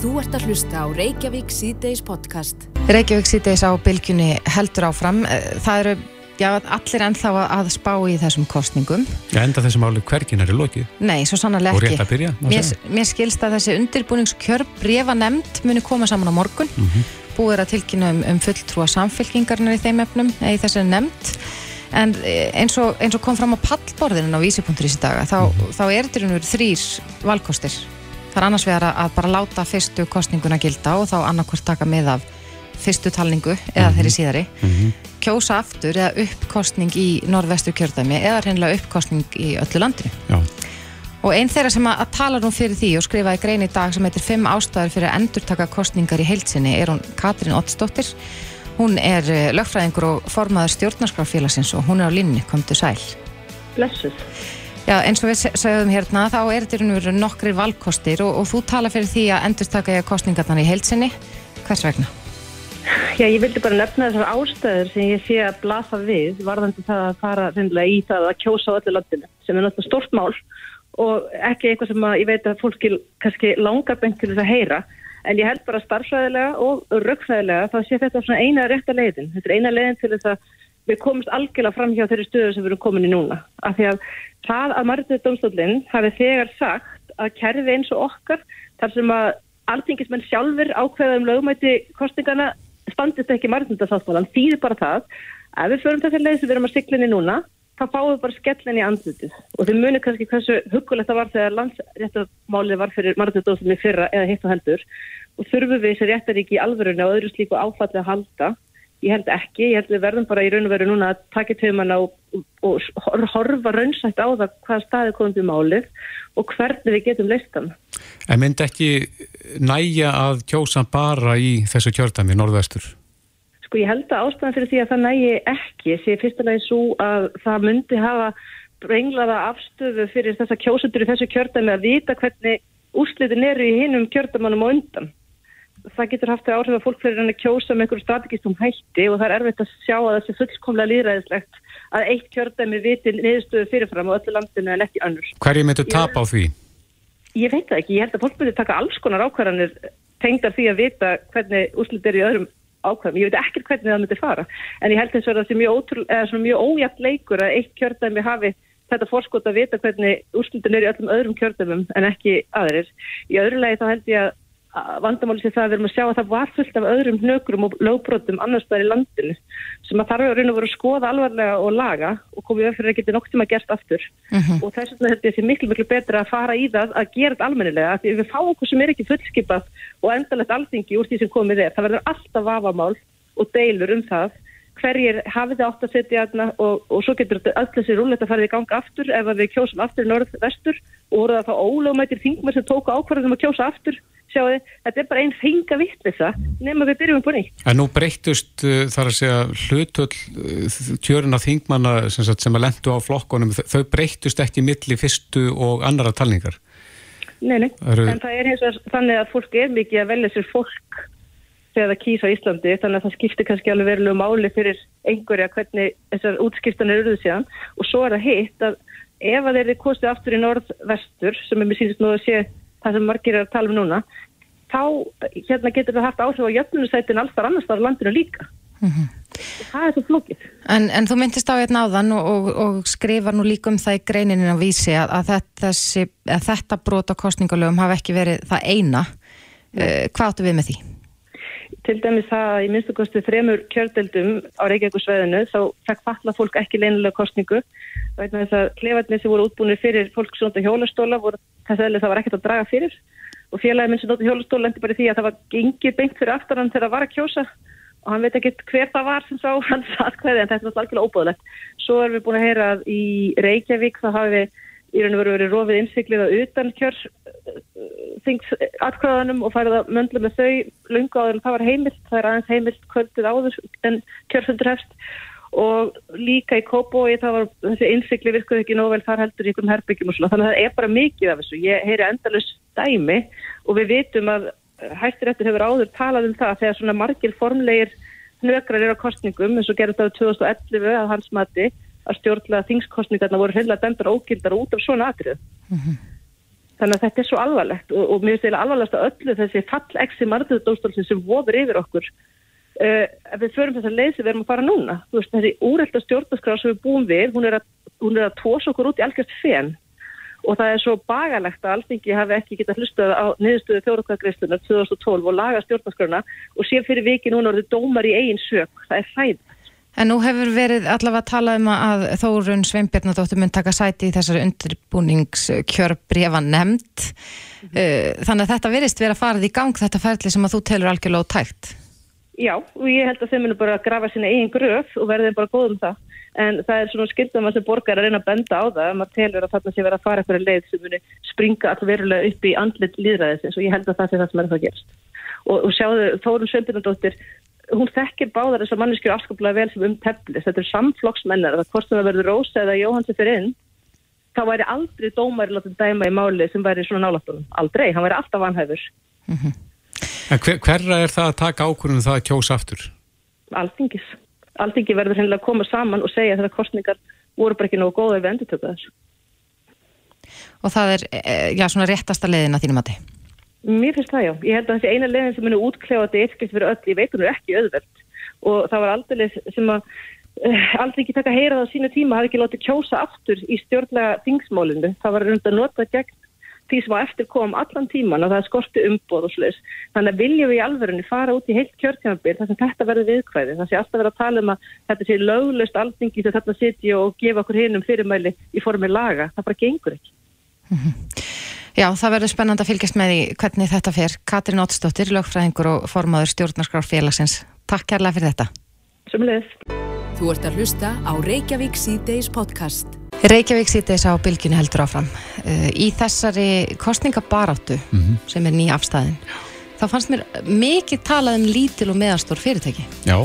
Þú ert að hlusta á Reykjavík C-Days podcast. Reykjavík C-Days á bylgjunni heldur áfram. Það eru já, allir ennþá að spá í þessum kostningum. Já, enda þessum áli hvergin er í lokið. Nei, svo sannarlega Og ekki. rétt að byrja, Mér, mér skilst að þessi undirbúningskjör brefa nefnd muni koma saman á morgun. Mhm. Búið er að tilkynna um, um fulltrúa samfélkingarnar í þeim efnum, eða í þessari nefnd. En eh, eins og, eins og kom fram á pallborðinu á vísi.is í daga, þá, Mhm. þá er þetta þrýr valkostir. Það er annars vegar að, bara láta fyrstu kostninguna gilda og þá annarkvort taka með af fyrstu talningu eða þeirri síðari kjósa aftur eða uppkostning í norðvestur kjördæmi eða hreinlega uppkostning í öllu landinu. Já. Og einn þeirra sem að, tala nú fyrir því og skrifaði grein í dag sem heitir fimm ástæður fyrir að endurtaka kostningar í heilsinni er hún Katrín Ottsdóttir. Hún er eh, lögfræðingur og formaður stjórnarskrárfélagsins og hún er á línni, komdu sæl. blessuð. Já, eins og við se- sögðum hérna, þá er þetta nokkri valkostir og, og þú tala fyrir því að endurtaka ég kostningarnar í heilsinni. Hvers vegna? Já, ég vildi bara nefna þessar ástæður sem ég sé að blasa við varðandi það að fara reynilega í það að kjósa á öllu landinu sem er náttúrulega stórt mál og ekki eitthvað sem að ég veit að fólki kannski langar bengt til þess að heyra en ég held bara starfsvæðilega og röggfræðilega þá sé þetta svona eina rétta leiðin. Þetta er eina leiðin til þess að við komumst algjörlega fram hjá þeirri stöðu sem við erum komin í núna. Af því að það að Marðið Dómstóllinn hafi þegar sagt að kerfi eins og okkar þar sem að alþingismenn sjálfur ákveða um lögmæti kostingana standist ekki margmyndasáttmálan, þýðir bara það að við förum þessi leið sem við erum að siglinni núna, þá fáum við bara skellin í andlutið og þau munir kannski hversu huggulegt það var þegar landsréttamálið var fyrir í fyrra eða hitt og heldur. Og þurfum við þessi réttaríki í alvörunni og öðru slíku áfalli að halda ég held ekki, ég held við verðum bara í raun og veru núna að taka töfum og, og, og hor- horfa raunsætt á það hvaða staði komum við málið og hvernig við getum leist hann. En myndi ekki næja að kjósa bara í þessu kjördæmi, norðvestur? Sko ég held að ástæðan fyrir því að það nægi ekki sé fyrsta lagi svo að það myndi hafa brenglaða afstöðu fyrir þessa kjósundur í þessu kjördæmi að vita hvernig úrslitin eru í hinum kjördæmanum og undan. Það getur haft þau áhrif að fólk fyrir hann að kjósa með einhverju strategístum hætti og það er erfitt að sjá að það sé fullkomlega líðræðislegt að eitt kjördæmi viti niðurstöðu fyrirfram á öllu landinu en ekki önnur. Hverju myndi tapa á því? Ég veit það ekki, ég held að fólk myndi taka alls konar ákvarðanir tengdar því að vita hvernig úrslit er í öðrum ákvarðum. Ég veit ekkert hvernig það myndi fara, en ég held þess að það sé mjög, ójæft leikur að eitt kjördæmi hafi þetta fórskot að vita hvernig úrslitin er í öllum öðrum kjördæmum en ekki aðrir. Í öðru lagi þá held ég að vandamáli sé það að við erum að sjá að það var fullt af öðrum hnökrum og lögbrotum annars staðar í landinu sem að þarf að raun og vera að skoða alvarlega og laga og komið við fyrir að geta nokk tíma gert aftur. Og þess vegna held ég sé miklu miklu betra að fara í það að gera þetta almennilega því við fáum okkur sem er ekki fullskipað og endalegt alþingi úr því sem komið er. Það verður alltaf vafamál og deilur um það hverjir hafið átt að setja þarna og, og svo getur öll þessi rúlletta farið í gang aftur ef að við kjósum aftur í norð-vestur og voru það þá ólögmættir þingmar sem tóku ákvarðum að kjósa aftur sjáu þetta er bara einn fenga vittlisa nema við byrjum upp á nýtt. En nú breyttust uh, þar að segja hlutöld uh, kjörin af þingmanna sem, sagt, sem að lendu á flokkonum, þau breyttust ekki milli fyrstu og annara talningar. Nei, nei, Eru- en það er hins vegar þannig að fólk er mikið að velja sér fólk þegar það kýsa Íslandi, þannig að það skiptir kannski alveg verulegu máli fyrir einhverja hvernig þessar útskiptanir eruðu síðan. Og svo er það hitt að ef að þeir eru kostið aftur í norð-vestur sem er mér sínist nú að sé það sem margir er að tala um núna þá hérna getur það haft áhrif á jöfnunusætin alls þar annars þar á landinu líka. Og það er svo flókið. En, en þú myndist á hérna áðan og, og, og skrifar nú líka um það í greininin á vísi að, að, þetta, að þetta brot á kostningalögum hafi ekki verið það eina. Uh, hvað áttu við með því? Til dæmis það að í minnstu kosti þremur kjördeldum á Reykjavíkusvæðinu þá fekk falla fólk ekki leynilega kostningu vegna þess að klefarnir sem voru útbúinir fyrir fólk sem nota hjólastóla voru þess að það var ekkert að draga fyrir. Og félagið minn sem nota hjólastóla lendi bara því að það var gengið beint fyrir aftan hann þegar það var að kjósa. Og hann veit ekki hver það var sem sá hans atkvæði en þetta er náttúrulega algjörlega óbúðlegt. Svo erum við búin að heyra að í Reykjavík þá hafi við í raun og veru verið rofið innsiklið að utan kjör þingsatkvæðanum og farið að möndla með þau lunga áður en það var heimilt, það er aðeins heimilt kvöldið áður en kjörfundur hefst. Og líka í Kópói það var þessi innsikli virkuð ekki nóg vel þar heldur í einhverjum herbyggjum og svona. Þannig að það er bara mikið af þessu, ég heyri endalus dæmi og við vitum að hættirættur hefur áður talað um það þegar svona margir formlegir hnökrar eru á kostningum eins og gerði það 2011 að hans mati að stjórnlega þingskostningarna voru heila dæmdar ógildar út af svona atrið Þannig að þetta er svo alvarlegt og, og mér finnst þetta alvarlegast að öllu þessi fall-exi marðuðdóstólfin sem vofur yfir okkur uh, við förum þess að við erum að fara núna. Veist, þessi úrelda stjórnarskrá sem við búum við, hún er að, hún er að tósa okkur út í algjörst fenn og það er svo bagalegt að Alþingi hafi ekki getað hlustað á niðurstöðu þjóðrökkagreislunar 2012 og laga stjórnarskrona og sé fyrir viki núna orðið dómar í eigin sög. Það er hræð. En nú hefur verið allavega að tala um að Þórun Sveinbjörnadóttur mun taka sæti í þessari undirbúningskjörbrefa nefnd. Mm -hmm. Þannig að þetta verist verið að farið í gang þetta ferli sem að þú telur algjörlega tækt. Já, og ég held að þeim munu bara að grafa sína eigin gröf og verði bara góð um það en það er svona skildum að sem borgar að reyna að benda á það maður telur að þarna sé verið að fara eitthvað leið sem muni springa alltaf verulega upp í andlit líðræðisins og ég held að það sé það sem er það gerst og, og sjáðu Þórun Sveinbjörnadóttir hún þekkir báðar þessar manneskjur afskaplega vel sem um teflis, þetta er samflokksmennar það hvort sem það verður Rósa eða Jóhansi fyrir inn þá væri aldrei dómari látið dæma í máli sem væri svona nálattunum aldrei, hann væri alltaf vanhæfur mm -hmm. En hver, hverra er það að taka ákvörðunum um það að kjósa aftur? Alþingis Aldingi verður hennilega að koma saman og segja að þetta kostningar voru bara ekki nógu góða ef við endur tökja þessu. Og það er, eh, já, svona réttasta leiðin að þínum að þið? Mér finnst það, já. Ég held að þessi eina leiðin sem henni útklefa þetta eitthvað fyrir öll, ég veit hún er ekki öðvöld og það var aldrei sem að uh, Aldingi taka að heyra það á sínu tíma hafi ekki látið kjósa aftur í stjórnlega þingsmálinu. Það var rund að nota gegn því sem á eftir kom allan tíman og það er skorti umbóð og sluðis. Þannig að viljum við í alverðinni fara út í heilt kjörtjámbil þar sem þetta verður viðkvæði. Það sé alltaf verið að tala um að þetta sé löglust aldingi þegar þetta setja og gefa okkur hinnum fyrirmæli í formi laga. Það bara gengur ekki. Já, það verður spennand að fylgjast með í hvernig þetta fer. Katrin Óttsdóttir, lögfræðingur og formadur stjórnarskrárfélagsins. Takk kærlega fyrir þetta. Sumulegis. Þú ert að hlusta á Reykjavík C-Days podcast. Reykjavík sýtis á bylginu heldur áfram uh, í þessari kostningabaráttu mm -hmm. sem er nýja afstæðin þá fannst mér mikið talað um lítil og meðalstór fyrirtæki Já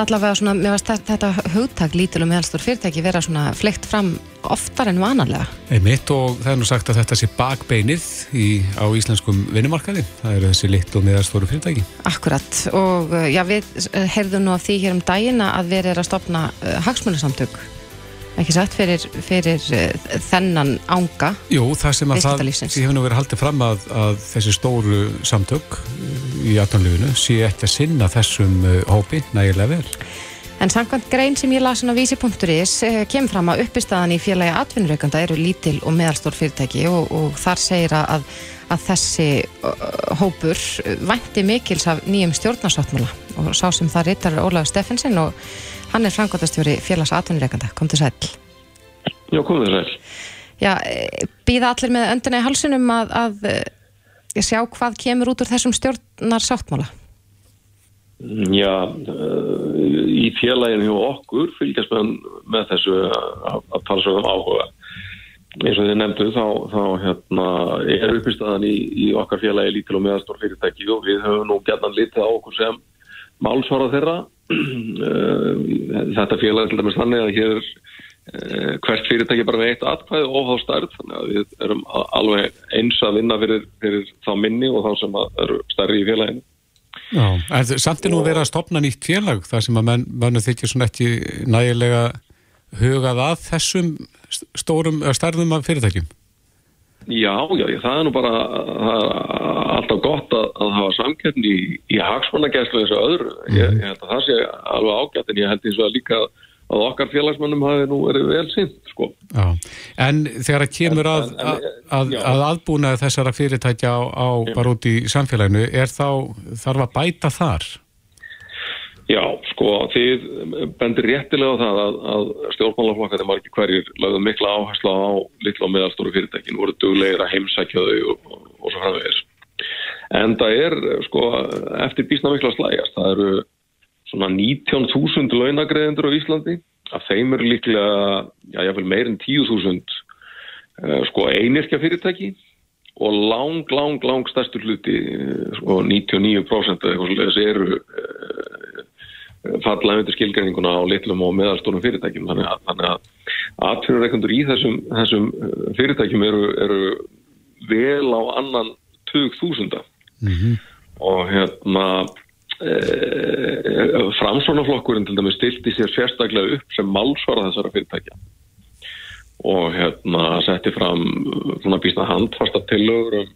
allavega svona, mér varst þetta hugtak lítil og meðalstór fyrirtæki vera svona fleikt fram oftar en vanarlega Einmitt og það er nú sagt að þetta sé bakbeinið í, á íslenskum vinnumarkaði. Það eru þessi lítil og meðalstóru fyrirtæki. Akkurat. Og uh, já við uh, heyrðum nú af því hér um dagina að við erum að stopna hagsmjölusamtök ekki satt fyrir, fyrir uh, þennan ánga Jú, það sem að það, því hefur nú verið haldið fram að, að þessi stóru samtök eh, í aðtónlefinu sé ekki að sinna þessum uh, hópi nægilega vel. En samkvæmt grein sem ég lasin á vísi.is kemur fram að uppistaðan í félagi atvinnurreikanda eru lítil og meðalstór fyrirtæki og, og þar segir að, að þessi hópur vænti mikils af nýjum stjórnarsáttmála. Og sá sem það reytar Ólaður Steffensen og Hann er frangotastjóri félags aðtunnireikanda. Kom til sæl. Já, kom til sæl. Já, býða allir með öndina í halsunum að, að, eh, sjá hvað kemur út úr þessum stjórnar sáttmála? Já, eh, í félaginu hjá okkur fylgjast með, með þessu að, tala svo um áhuga. Eins og þið nefndu þá, þá hérna, er uppistaðan í, í okkar félagi lítil og meðastór fyrirtæki og við höfum nú gætnan litið á okkur sem málsvara þeirra þetta félag til dæmis þannig að hér er eh, hvert fyrirtæki bara með eitt atkvæði og þá stærð. Þannig að við erum alveg eins að vinna fyrir, fyrir þá minni og þá sem eru stærri í félaginu. Já, en samt er nú verið að stopna nýtt félag þar sem að menn, mannu þykir svona ekki nægilega hugað að þessum stórum stærðum af fyrirtækjum Já, já, það er nú bara er alltaf gott að, að hafa samkjöfni í, í hagsmannagæslu þessu öðru. Mm. Ég, ég held að það sé alveg ágætt en ég held eins og að líka að okkar félagsmannum hafi nú verið vel sínt, sko. Já, en þegar það kemur að, að, að aðbúna þessara fyrirtækja á, á bara út í samfélaginu, er þá þarf að bæta þar? Já, sko, þið bendir réttilega á það að, að stjórnmálaflokkandi margir hverjir lagðu mikla áherslu á litla og meðalstóru fyrirtækin, voru duglegir að heimsækja þau og, og, og svo framvegis. En það er, sko, eftir bísna mikla slægast, það eru svona 19.000 launagreðendur á Íslandi, að þeim eru líklega, já, jáfnveil meirinn 10.000 uh, sko einirkja fyrirtæki og lang, lang, lang stærstur hluti, sko, 99% eða eitthvað sem eru uh, falla undir skilgreininguna á litlum og meðalstónum fyrirtækjum. Þannig að, atfyrirreikundur í þessum, þessum uh, fyrirtækjum eru, eru vel á annan tug þúsunda. Mm -hmm. og hérna e, framsvonaflokkurinn til dæmis stilti sér sérstaklega upp sem málsvara þessara fyrirtækja. Og hérna setti fram svona býstna handfasta tillögur um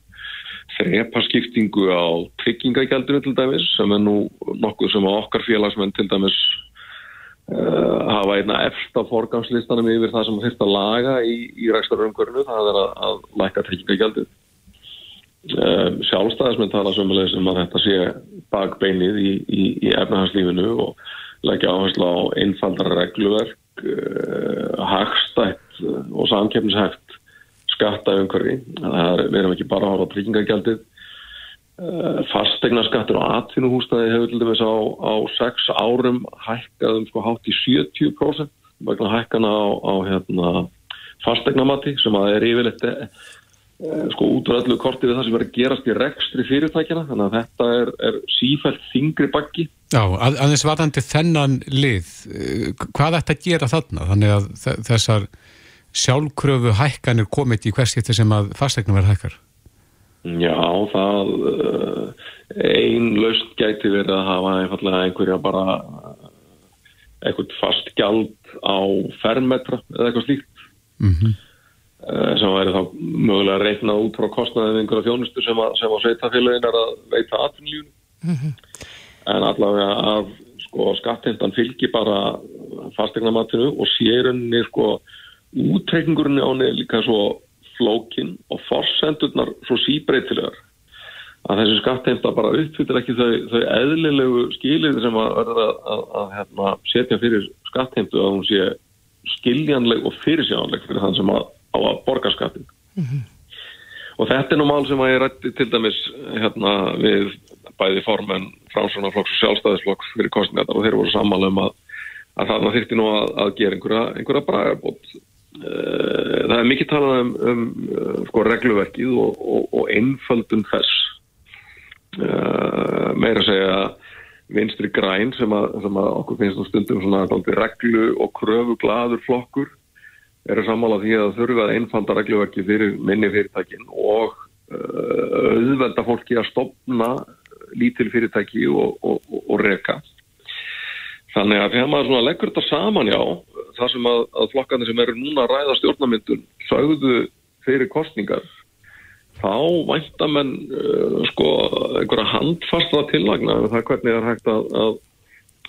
þrepaskiptingu á tryggingagjaldinu til dæmis sem er nú nokkuð sem að okkar félagsmenn til dæmis uh, hafa einna eftir á forgangslistanum yfir það sem þurft að laga í, í rækstarumhverfinu það er að, að læka tryggingagjaldið. Um, sjálfstæðismenn tala sömulegis um að þetta sé bakbeinið í, í, í efnahagslífinu og leggja áherslu á einfaldara regluverk uh, hagstætt og samkeppnishægt skatta umhverfi. Við erum ekki bara að hafa tryggingagjaldið. Eh, fastegnaskattur og atvinnuhústaði hefur til dæmis á, á sex árum hækkað um sko hátt í 70% vegna hækkana á, á hérna, fastegnamati sem að er yfirleitt e, sko útröðlu kortið við það sem er að gerast í rekstri fyrirtækjana þannig að þetta er, er sífælt þingri bakki. Já, að, aðeins varðandi þennan lið, hvað ætti að gera þarna? Þannig að þessar sjálfkröfu hækkanir komið í hverskipti sem að fastegnum verða hækkar? Já, það uh, einn laust gæti verið að hafa einfallega einhverja bara uh, eitthvað fast gjald á fermetra eða eitthvað slíkt mm -hmm. sem væri þá mögulega reiknað út frá kostnaðið einhverja þjónustu sem að, sem að sveitafélagin er að veita atvinnlífun mm -hmm. en allavega að sko, skattheimtan fylgir bara fastegnamatinu og sérunni sko útreikningurinn á neði líka svo flókin og forsendurnar svo síbreytilegar að þessi skattheimta bara uppfyllir ekki þau, þau eðlilegu skilir sem að verða að, að, að hérna, setja fyrir skattheimtu að hún sé skiljanleg og fyrirsjánleg fyrir þann sem að, á að borga skattin mm -hmm. og þetta er nú mál sem að ég rætti til dæmis hérna, við bæði formen frásunarflokks og sjálfstæðisflokks fyrir kostningar og þeir voru sammála um að þarna þyrti nú að gera einhverja, einhverja bragarbót Eh, það er mikið talað um, um eh, sko, regluverkið og, og, og einföldun þess. Uh, meira að segja vinstri græn sem að, sem að okkur finnst um stundum svona reglu og kröfu gladur flokkur eru sammála því að þurfa einfalda regluverkið fyrir minni fyrirtækin og uh, auðvelda fólki að stopna lítil fyrirtæki og, og reka. Þannig að þegar maður leggur þetta saman já það sem að, að flokkarnir sem eru núna að ræða stjórnamyndun sagðu fyrir kostningar þá væntamenn uh, sko einhverja handfasta tillagna um það hvernig það er hægt að, að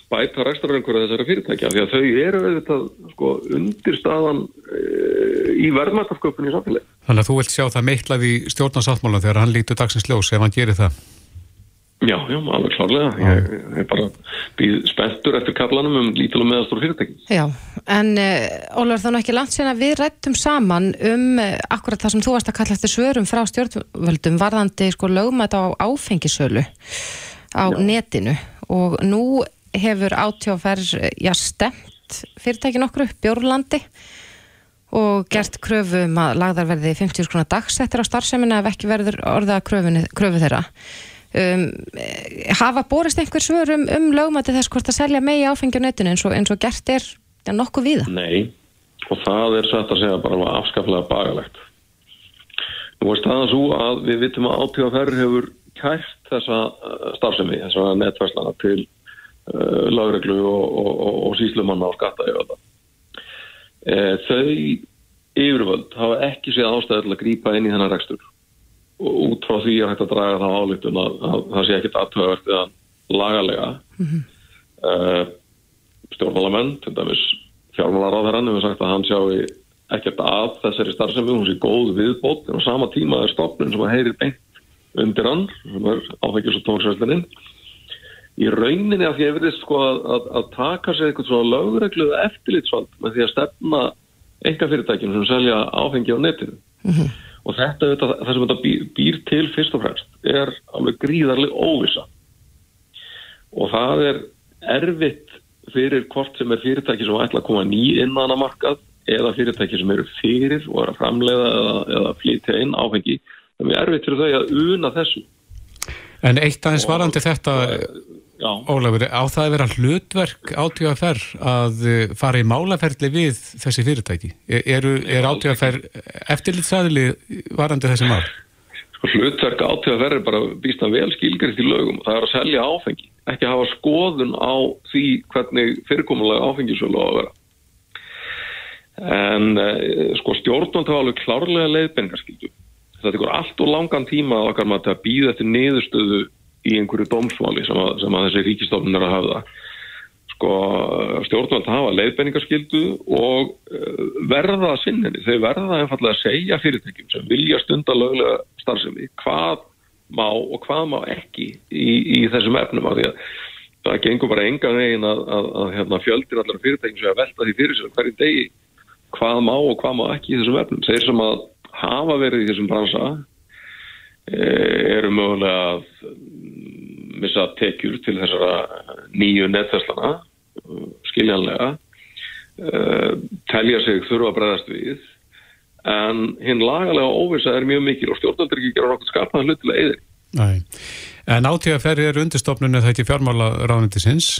bæta ræstarverðingur þessari fyrirtækja því að þau eru auðvitað sko undir staðan uh, í verðmættasköpun í samfélagi. Þannig að þú vilt sjá það meitlað í stjórnarsáttmála þegar hann lítur dagsins ljós ef hann gerir það? Já, já, alveg klárlega. Ég, ég bara býð spenntur eftir kallanum um lítil og meðastóru fyrirtæki. Já, en uh, Ólvar þá nú ekki langt síðan að við rættum saman um uh, akkurat það sem þú varst að kalla eftir svörum frá stjórnvöldum varðandi sko lögmætt á áfengisölu á já. netinu og nú hefur átjáferð, já, stemt fyrirtækin okkur upp Bjórnlandi og gert kröfu um að lagðarverði 50 skrónar dagsettir á starfseminna ef ekki verður orða kröfu þeirra. Um, hafa borist einhver svör um, um lögmæti þess hvort að selja megi áfengi á netinu eins og, eins og gert er ja, nokkuð víða? Nei, og það er sætt að segja bara afskaflega bagalegt. Nú er staðan svo að við vitum að átíðaferð hefur kært þessa uh, starfsemi, þessa netverslana til uh, lagreglu og, og, og síslumanna á skatta yfir þetta. E, þau yfirvöld hafa ekki séð ástæði til að grípa inn í þennan rekstur út frá því er hægt að draga það álítun að, að það sé ekkit aðtöðavert eða lagalega mm -hmm. uh, stjórnmálamenn til dæmis fjármálaráðherran hefur sagt að hann sjáu ekkert að þessari starfsemi hún sé góð viðbót. En á sama tíma er stopnum sem að heyri beint undir hann sem er áfengis og tóksvöldininn í rauninni að því að verðist sko að, að, að taka sér eitthvað svona lögregluð eftirlitsvald með því að stefna enga fyrirtækjum sem selja áfengi á netinu. Mm -hmm og þetta, það sem þetta býr, býr til fyrst og fremst er alveg gríðarlega óvisa og það er erfitt fyrir hvort sem er fyrirtæki sem ætla að koma ný innan að markað eða fyrirtæki sem eru fyrir og er að framleiða eða, eða flytja inn áfengi. Það er erfitt fyrir þau að una þessu. En eitt aðeins varandi þetta Ólafur, á það að vera hlutverk átíðaferð að eh, fara í málaferðli við þessi fyrirtæki? Er, er átíðaferð eftirlitsaðili varandi þessi mál? Sko, hlutverk átíðaferð er bara býstan vel skilgriðt í lögum. Það er að selja áfengi, ekki að hafa skoðun á því hvernig fyrirkomulega áfengisölu á að vera. en uh, sko stjórnvöld hafa alveg klárlega leiðbenningarskildu það tekur allt og langan tíma okkar maður að býða eftir niðurstöðu í einhverju dómsmáli sem að, sem að þessi ríkistofnun er að hafa sko stjórnvöld hafa leiðbenningarskildu og uh, verða að sinni, þau verða einfallega að segja fyrirtækjum sem vilja stunda löglega starfsemi hvað má og hvað má ekki í, í þessum efnum af því að það gengur bara enga veginn að, að, að hérna, fjöldir allar fyrirtækjum sem að velta því fyrir sér hverju degi hvað má og hvað má ekki í þessum efnum. Þeir sem að hafa verið í þessum bransa eru mögulega að mm, missa tekjur til þessara nýju netverslana, skiljanlega, e, telja sig þurfa að bregðast við, en hinn lagalega óvisa er mjög mikil og stjórnaldur ekki gera nokkur skapaðan hlutilega eðir. En átíðaferri er undirstofnunni það ekki fjármála ráðnindisins?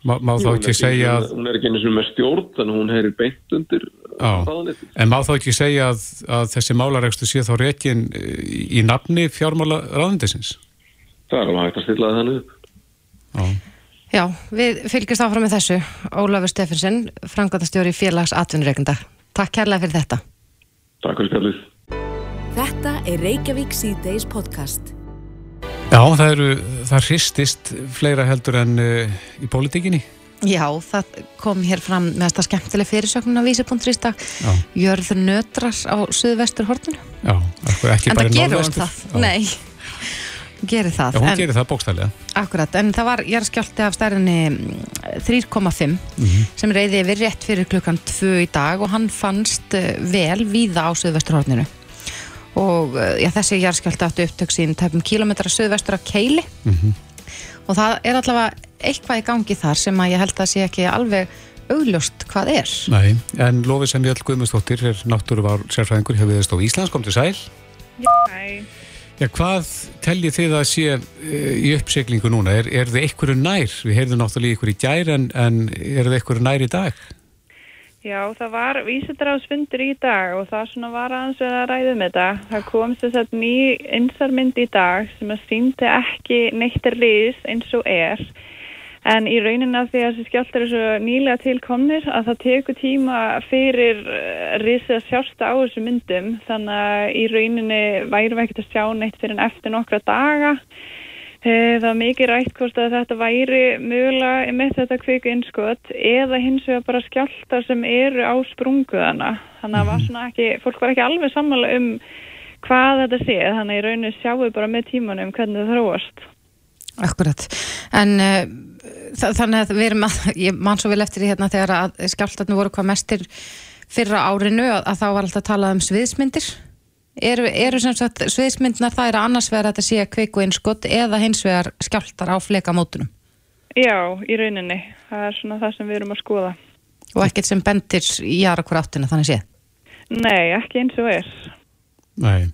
Má, má þá ekki segja að... Hún er ekki eins og með stjórn, þannig hún heyri beint undir ráðnindis. En má þá ekki segja að, að þessi málaregstu sé þá reygin í nafni fjármála ráðnindisins? Það er alveg hægt að stilla það þannig upp. Já. Já, við fylgjast áfram með þessu. Ólafur Steffensen, frangatastjóri félags atvinnureikunda. Takk kærlega fyrir þetta. Takk fyrir skallið. Þetta er Reykjavík C-Days podcast. Já, það eru, það hristist fleira heldur en uh, í pólitíkinni. Já, það kom hér fram með þetta skemmtileg fyrirsöknun á vísi.ri stak Jörður nötrar á söðvestur hortinu. Já, ekki bara í norðvestur. En það gerur hún það, Já. nei, gerir það. Já, hún en, gerir það bókstælega. Akkurat, en það var, ég er skjálti af stærðinni 3,5 mm -hmm. sem reyði við rétt fyrir klukkan 2 í dag og hann fannst eh, vel víða á söðvestur hortinu og eh, já, þessi jarðskjálta áttu upptök sín tæpum kílometra söðvestur af Keili mm -hmm. og það er allavega eitthvað í gangi þar sem að ég held að sé ekki alveg augljóst hvað er. Nei, en Lófi sem Jörg Guðmustóttir er náttúruvar sérfræðingur hefur viðst á Íslands, kom til sæl. Já, Já, hvað tellir þið að sé e, í uppseglingu núna? Er, er þið einhverju nær? Við heyrðum náttúrulega einhverju í gær en, en er þið einhverju nær í dag? Já, það var vísendráðsfundur í dag og það svona var aðeins að ræða með um þetta. Það kom þess að ný einsarmynd í dag sem að síndi ekki neittir riðs eins og er. En í rauninna því að þessi skjáltar er svo nýlega tilkomnir að það tekur tíma fyrir eh, risið að sjásta á þessu myndum. Þannig að í rauninni værum við ekkert að sjá neitt fyrir en eftir nokkra daga. Það var mikið rætt hvort að þetta væri mögulega með þetta kviku innskot eða hins vegar bara skjálta sem eru á sprunguðana. Þannig að var mhm. ekki, fólk var ekki alveg sammála um hvað þetta sé. Þannig að í rauninu sjáum bara með tímanum hvernig það þróast. Akkurat. En uh, þannig að við erum að, ég man svo vel eftir því hérna þegar að skjáltatinu voru hvað mestir fyrra árinu að, að þá var alltaf að tala um sviðsmyndir eru, eru sem sagt sviðsmyndnar það er að annars vegar að þetta sé kveiku einskott eða hins vegar skjáltar á fleka mótunum? Já, í rauninni. Það er svona það sem við erum að skoða. Og ekkert sem bendir í aðra hver áttina þannig séð? Nei, ekki eins og er. Nei,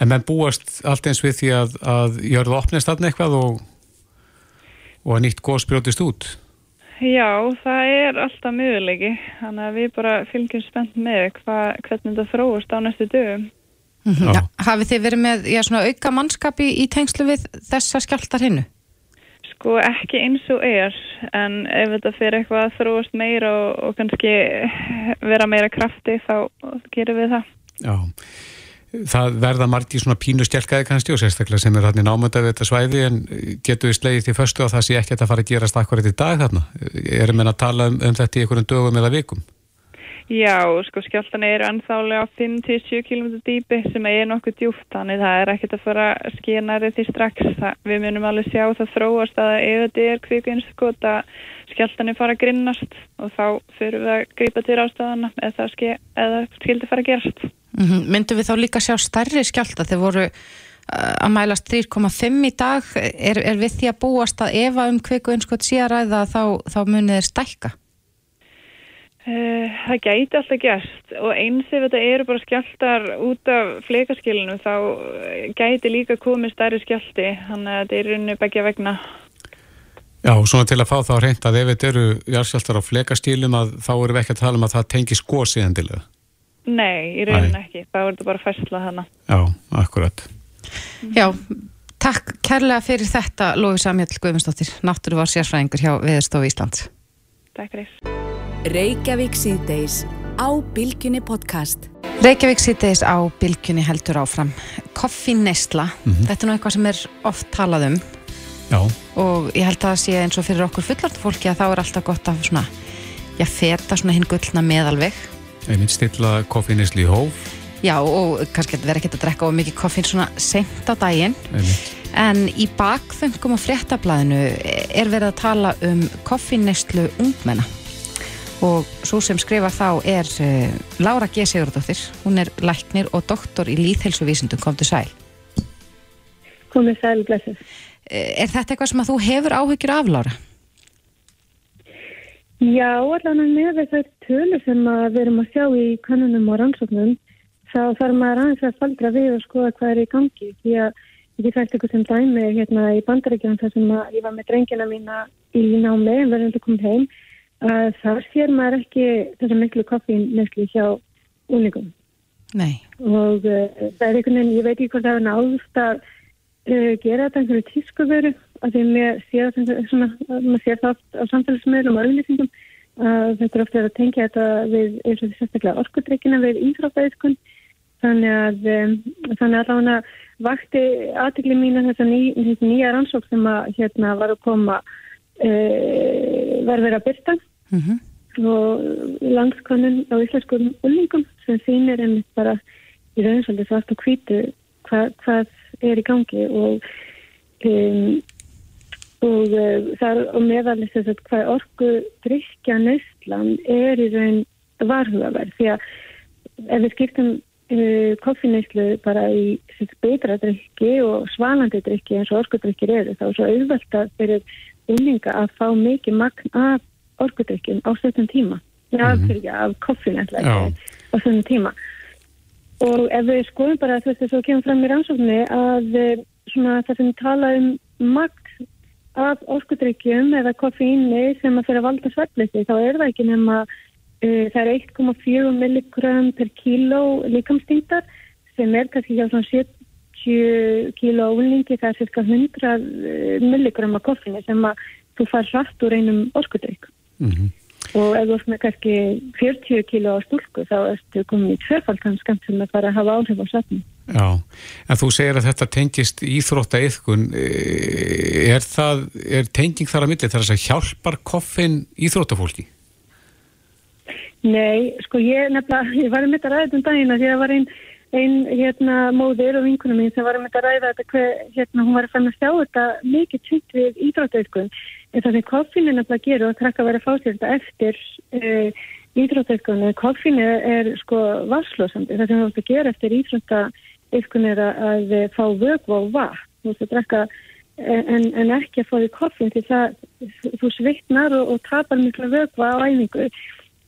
en menn búast allt eins við því að, að jörðu opnist aðna eitthvað og, og að nýtt góð sprjótist út? Já, það er alltaf mögulegi. Þannig að við bara fylgjum spennt með hva, hvernig þetta þróast á næstu dögum. Mm -hmm. ja, hafið þið verið með já, auka mannskapi í tengslu við þessa skjáltar hinnu? Sko ekki eins og er en ef þetta fyrir eitthvað að þróast meira og, og kannski vera meira krafti þá gerum við það. Já, það verða margt í svona pínu stjálkaði kannski og sérstaklega sem er hann í námönda við þetta svæði en getur við slegið því förstu að það sé ekki að það fara að gerast akkurat í dag þarna. Erum við að tala um, um þetta í einhverjum dögum eða vikum? Já, sko skjáltan eru anþálega á 5-7 km dýpi sem er nokkuð djúft, þannig það er ekkert að fara að skena því strax. Það, við munum alveg sjá það þróast að ef þetta er kvíkuinskot að skjáltan er fara að grinnast og þá fyrir við að grípa til ástæðana eða ske, skildi fara að gerast. Mm -hmm. Myndum við þá líka sjá stærri skjálta þegar voru uh, að mælast 3,5 í dag? Er, er við því að búast að ef að um kvíkuinskot sé að ræða þá, þá munið er stækka? Uh, það gæti alltaf gæst og eins ef þetta eru bara skjáltar út af fleikaskilinu þá eh, gæti líka komið stærri skjálti þannig að þetta er rauninni begja vegna. Já, svona til að fá þá reynd að ef þetta eru járskjáltar á fleikaskilum að þá eru við ekki að tala um að það tengi sko síðan til það Nei, í rauninni ekki, þá er þetta bara fæslað hana Já, akkurat. Já, takk kærlega fyrir þetta Lófi Samhjall Guðmundsdóttir Náttúru var sérfræðingur hjá Veðurstofu Íslands. Takk fyrir Reykjavík síðdeis á Bilginni podcast. Reykjavík sýtis á Bilginni heldur áfram. Koffinneisla, Mhm. þetta er nú eitthvað sem er oft talað um Já, og ég held að það sé eins og fyrir okkur fullart fólki að þá er alltaf gott að svona, já, feta svona hinn gullna meðalveg. einmitt stilla koffinisli í hóf Já, og kannski vera ekkert að drekka of mikið koffín svona sent á daginn. einmitt. En í bakfengum og fréttablaðinu er verið að tala um koffinneislu ungmenna og svo sem skrifar þá er uh, Lára G. Sigurdóttir, hún er læknir og doktor í líðhelsuvísindum, kom til sæl. Komið sæl, blessið. Eh, Er þetta eitthvað sem að þú hefur áhyggjur af, Lára? Já, allan með þessar tölur sem að við erum að sjá í kannunum og rannsóknum, þá þarf maður aðeins að faldra við og skoða hvað er í gangi. Því að ég fæst eitthvað sem dæmi hérna í bandarækjum þar sem að ég var með drengina mína í námi en verðandi komið heim, að þar sér maður ekki þessar miklu koffín nesli hjá úningum. Nei. Og uh, það er einhvern veginn, ég veit ekki hvort það er náðust að uh, gera þetta einhverju tískuveru að því svona, maður sé það oft á samfélagsmiðlum og auðlýsingum að þetta er ofta að tengja þetta við eins og því sérstaklega orkudreikina við íþróttæðiskun þannig að um, þannig að það vakti aðtikli mín að þessa ný, nýja rannsók sem að hérna var að koma uh, var verið að byrta Mm og landskonun á íslenskum ullingum sem sýnir einmitt bara í raun svolítið svart og hvítu hva, hvað er í gangi og um, og uh, það er og meðalist þess að hvað orgu drikja nöstlan er í raun varhugaverð. Því að ef við skiptum uh, koffinneyslu bara í betra drikki og svalandi drikki eins og orgudrykkir eru þá er svo auðvelt að fyrir ullinga að fá mikið magn af orkudrykkjum á stöðum tíma. Ja, mm -hmm. af koffin á stöðum tíma. Og ef við skoðum bara þú veist þess að kemur fram í rannsóknir að svona, það sem tala um magn af orkudrykkjum eða koffínu sem að fyrir að valda sveflisi þá er það ekki nema uh, það er 1,4 milligram per kíló líkamstýndar sem er kannski hjá svona 70 kíló úlingi það er cirka 100 milligram af koffínu sem að þú far hratt úr einum orkudrykk Mm -hmm. og ef þú ert með kannski 40 kíló á stúlku þá ertu komin í tvöfaldan skamt sem að fara að hafa áhrif á svefni. Já, en þú segir að þetta tengist íþrótta yðkun er það, er tenging þar að milli þar að hjálpar koffin íþróttafólki? Nei, sko ég nefnilega, ég var um þetta ræðið um dagina því að það var einn ein, hérna, móðir og vinkunum mín sem var um þetta ræða þetta hver, hérna, hún var að fann að sjá þetta mikið tynnt við íþróttauðkun en það sem koffinu nefnilega gerur og trakka að vera að fá sér þetta eftir uh, íþróttauðkun koffinu er sko varslósandi það sem þú ætti að gera eftir íþróttauðkun er að, að fá vögv og vatn. Þú ætti að drekka en, en ekki að fá því koffin því það þú svitnar og, og tapar miklu vögva á æfingu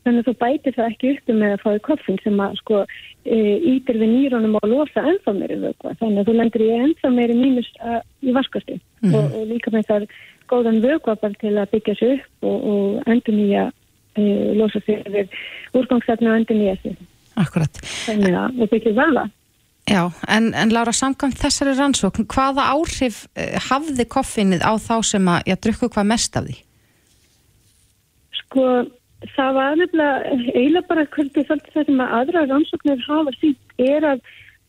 þannig að þú bætir það ekki upp með að fáið koffin sem að sko e, ítir við nýrónum og losa ennþá meiri vögva þannig að þú lendir í ennþá meiri mínus að, í vaskasti. Mm. og, og líka með það góðan vögva bara til að byggja sig upp og, og endur nýja e, losa sig við úrgangsefni og endur nýja sig. Akkurat. Þannig að við byggjum vel að Já, en, en Lára, samkvæmt þessari rannsókn hvaða áhrif eh, hafði koffinnið á þá sem að, já, drukku hvað mest af því? Sko það var nefnilega eiginlega bara hvernig það sem að aðra rannsóknir hafa sínt er að,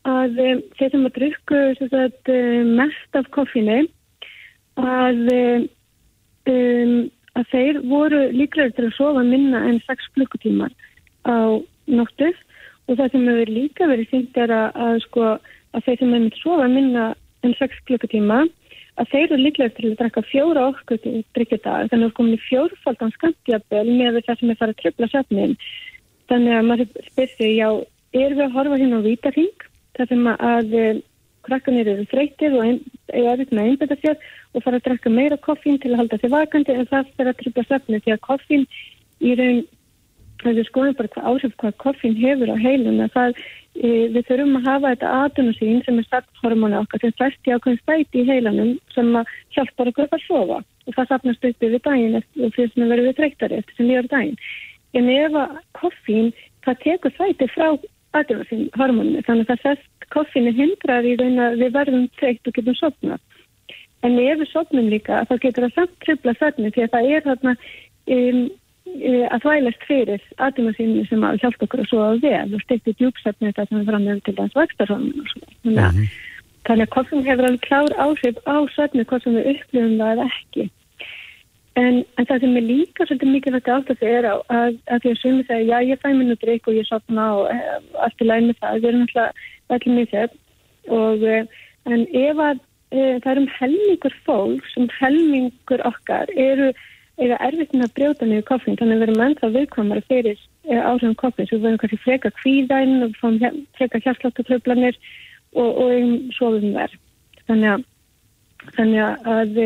að um, þeir sem að drukku sagt, mest af koffinu að, um, að þeir voru líklega til að sofa minna en 6 klukkutímar á nóttu. Og það sem hefur líka verið sínt er að, að, sko, þeir sem hefur sofa minna en 6 klukkutíma að þeir eru líklega til að drakka fjóra okkur til drikkjadag, þannig að það er komin í fjórfaldan skantjabel með það sem er farið að tröfla söfnin. Þannig að maður spyrir sig, já, erum við að horfa hérna á vítarhing, þar sem að krakkanir eru þreytir og eiga aðeins með einbeta sér og fara að drakka meira koffín til að halda sig vakandi en það fyrir að tröfla söfnin því að koffín í raun, það er skoðum bara hvað áhrif hvað koffín hefur á heilun að það við þurfum að hafa þetta atunusín sem er starthormónu okkar sem fæst í ákveðin stæti í heilanum sem hjálpar okkur að sofa og það sapnast upp yfir daginn og fyrir sem að verður við þreytari eftir sem líður daginn. En ef að koffín, það tekur þætti frá atunusín hormónu þannig að það sest koffínu hindrar í raun að við verðum þreytt og getum sopnað. En ef við sopnum líka þá getur það samt tröfla þarna því að það er þarna um, e, að þvælast fyrir aðdýmasínu sem að hjálpa okkur að svo að vel og stekti djúpsefni þetta sem við framöfum til þess vakstarhónum og svona. Þannig að, mm -hmm. að koffin hefur alveg klár áhrif á svefni hvort sem við upplifum það eða ekki. En, en það sem er líka svolítið mikilvægt átt að er á að, að því að sumi segja já ég fæ minn og drikk og ég sopna og e, allt er læg með það, við erum alltaf allir mjög þess og e, en ef að e, það er um helmingur fólk sem helmingur okkar eru eiga erfitt með að brjóta niður koffin þannig að við erum ennþá viðkvæmara fyrir eh, áhrifum koffin svo við verðum kannski freka kvíðæn og fáum freka hjartláttuklöflanir og, og eigum sofum verð þannig þannig að,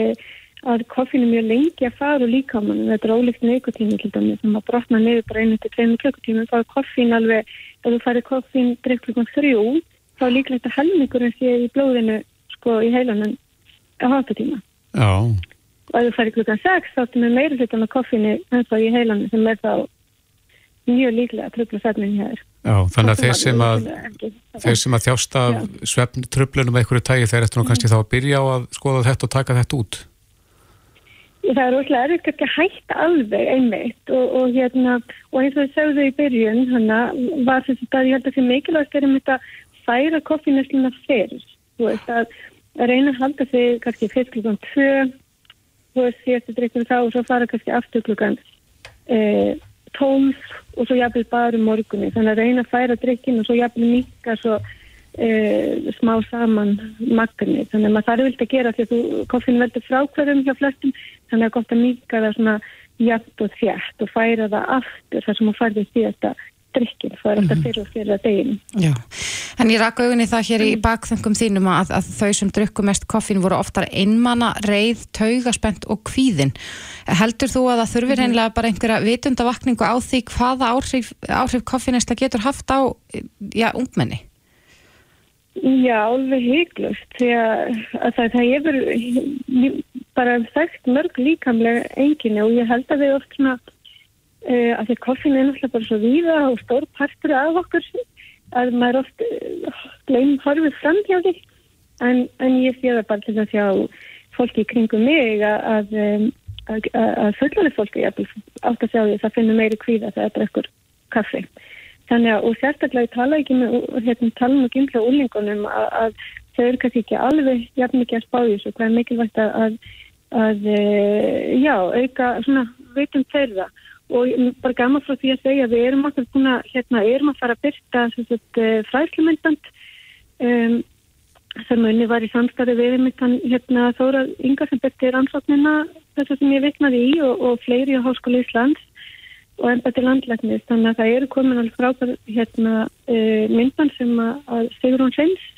að koffin er mjög lengi að fara úr líkamann þetta er ólíkt neikotími til dæmi sem að brotna niður bara einu til tveinu klukkutími þá er koffin alveg, ef þú farir koffin drikk klukkan þrjú þá er líklegt að helmingurinn sé í blóðinu sko í heilanum á háttatíma Já og ef þú færi klukkan 6 þá ertu með meira hlutan á koffinni ennþá í heilan sem er þá mjög líklega að tröfla svefnin hér. Já, þannig að þeir sem að, þeir sem að þjásta svefn tröflunum eitthvað tægi þeir eftir nú kannski þá að byrja á að skoða þetta og taka þetta út? Það er úrslega erfitt ekki að hætta alveg einmitt og, og hérna og eins og þau sögðu í byrjun hana, var þess að ég held að það er mikilvægt að færa koffinnesluna fyrr, þú veist að reyna að halda sig kannski fyrst klukkan 2 þú veist, síðastu drikkum þá og svo fara kannski aftur klukkan e, 12 og svo jafnvel bara um morgunni, þannig að reyna að færa drikkin og svo jafnvel mikka svo e, smá saman magni, þannig að maður þarf vilt að gera því að þú koffinu veldur frákverðum hjá flestum, þannig að gott að mikka það svona jafn og þjætt og færa það aftur þar sem maður færði síðasta drikkir, það er alltaf mhm. fyrir og fyrir að deginu. Já, en ég rakka augunni það hér í mm. bakþöngum þínum að, að þau sem drukku mest koffin voru oftar einmana, reið, taugaspent og kvíðin. Heldur þú að það þurfir mm. einlega bara einhverja vitundavakningu á því hvaða áhrif, áhrif koffinesta getur haft á já, ungmenni? Já, alveg heiklust því að, að það, það hefur bara þekkt mörg líkamlega enginni og ég held að við oft svona Uh, af því að koffin er náttúrulega bara svo víða og stór partur af okkur að maður oft uh, gleym horfið fram hjá því. En, en ég sé það bara til að sjá fólki kringum mig að, að, að fullari fólki átt að sjá því að það finnur meiri kvíða það er ekkur kaffi. Þannig að og sérstaklega ég tala ekki með hérna, tala um og gimla úrlingunum að, að þau eru kannski ekki alveg jafn mikið að spáðis og hvað er mikilvægt að uh, já, auka svona veitum þeirra og bara gaman frá því að segja við erum alltaf búin að, hérna, erum að fara að byrta eh, fræslumyndand um, sem unni var í samstarfi við myndan hérna, Þóra Inga sem byrti rannsóknina þess að sem ég viknaði í og, og fleiri á Háskóli Íslands og enda til landlæknis. Þannig að það eru komin alveg frábær hérna, uh, myndan sem að Sigrun Sveins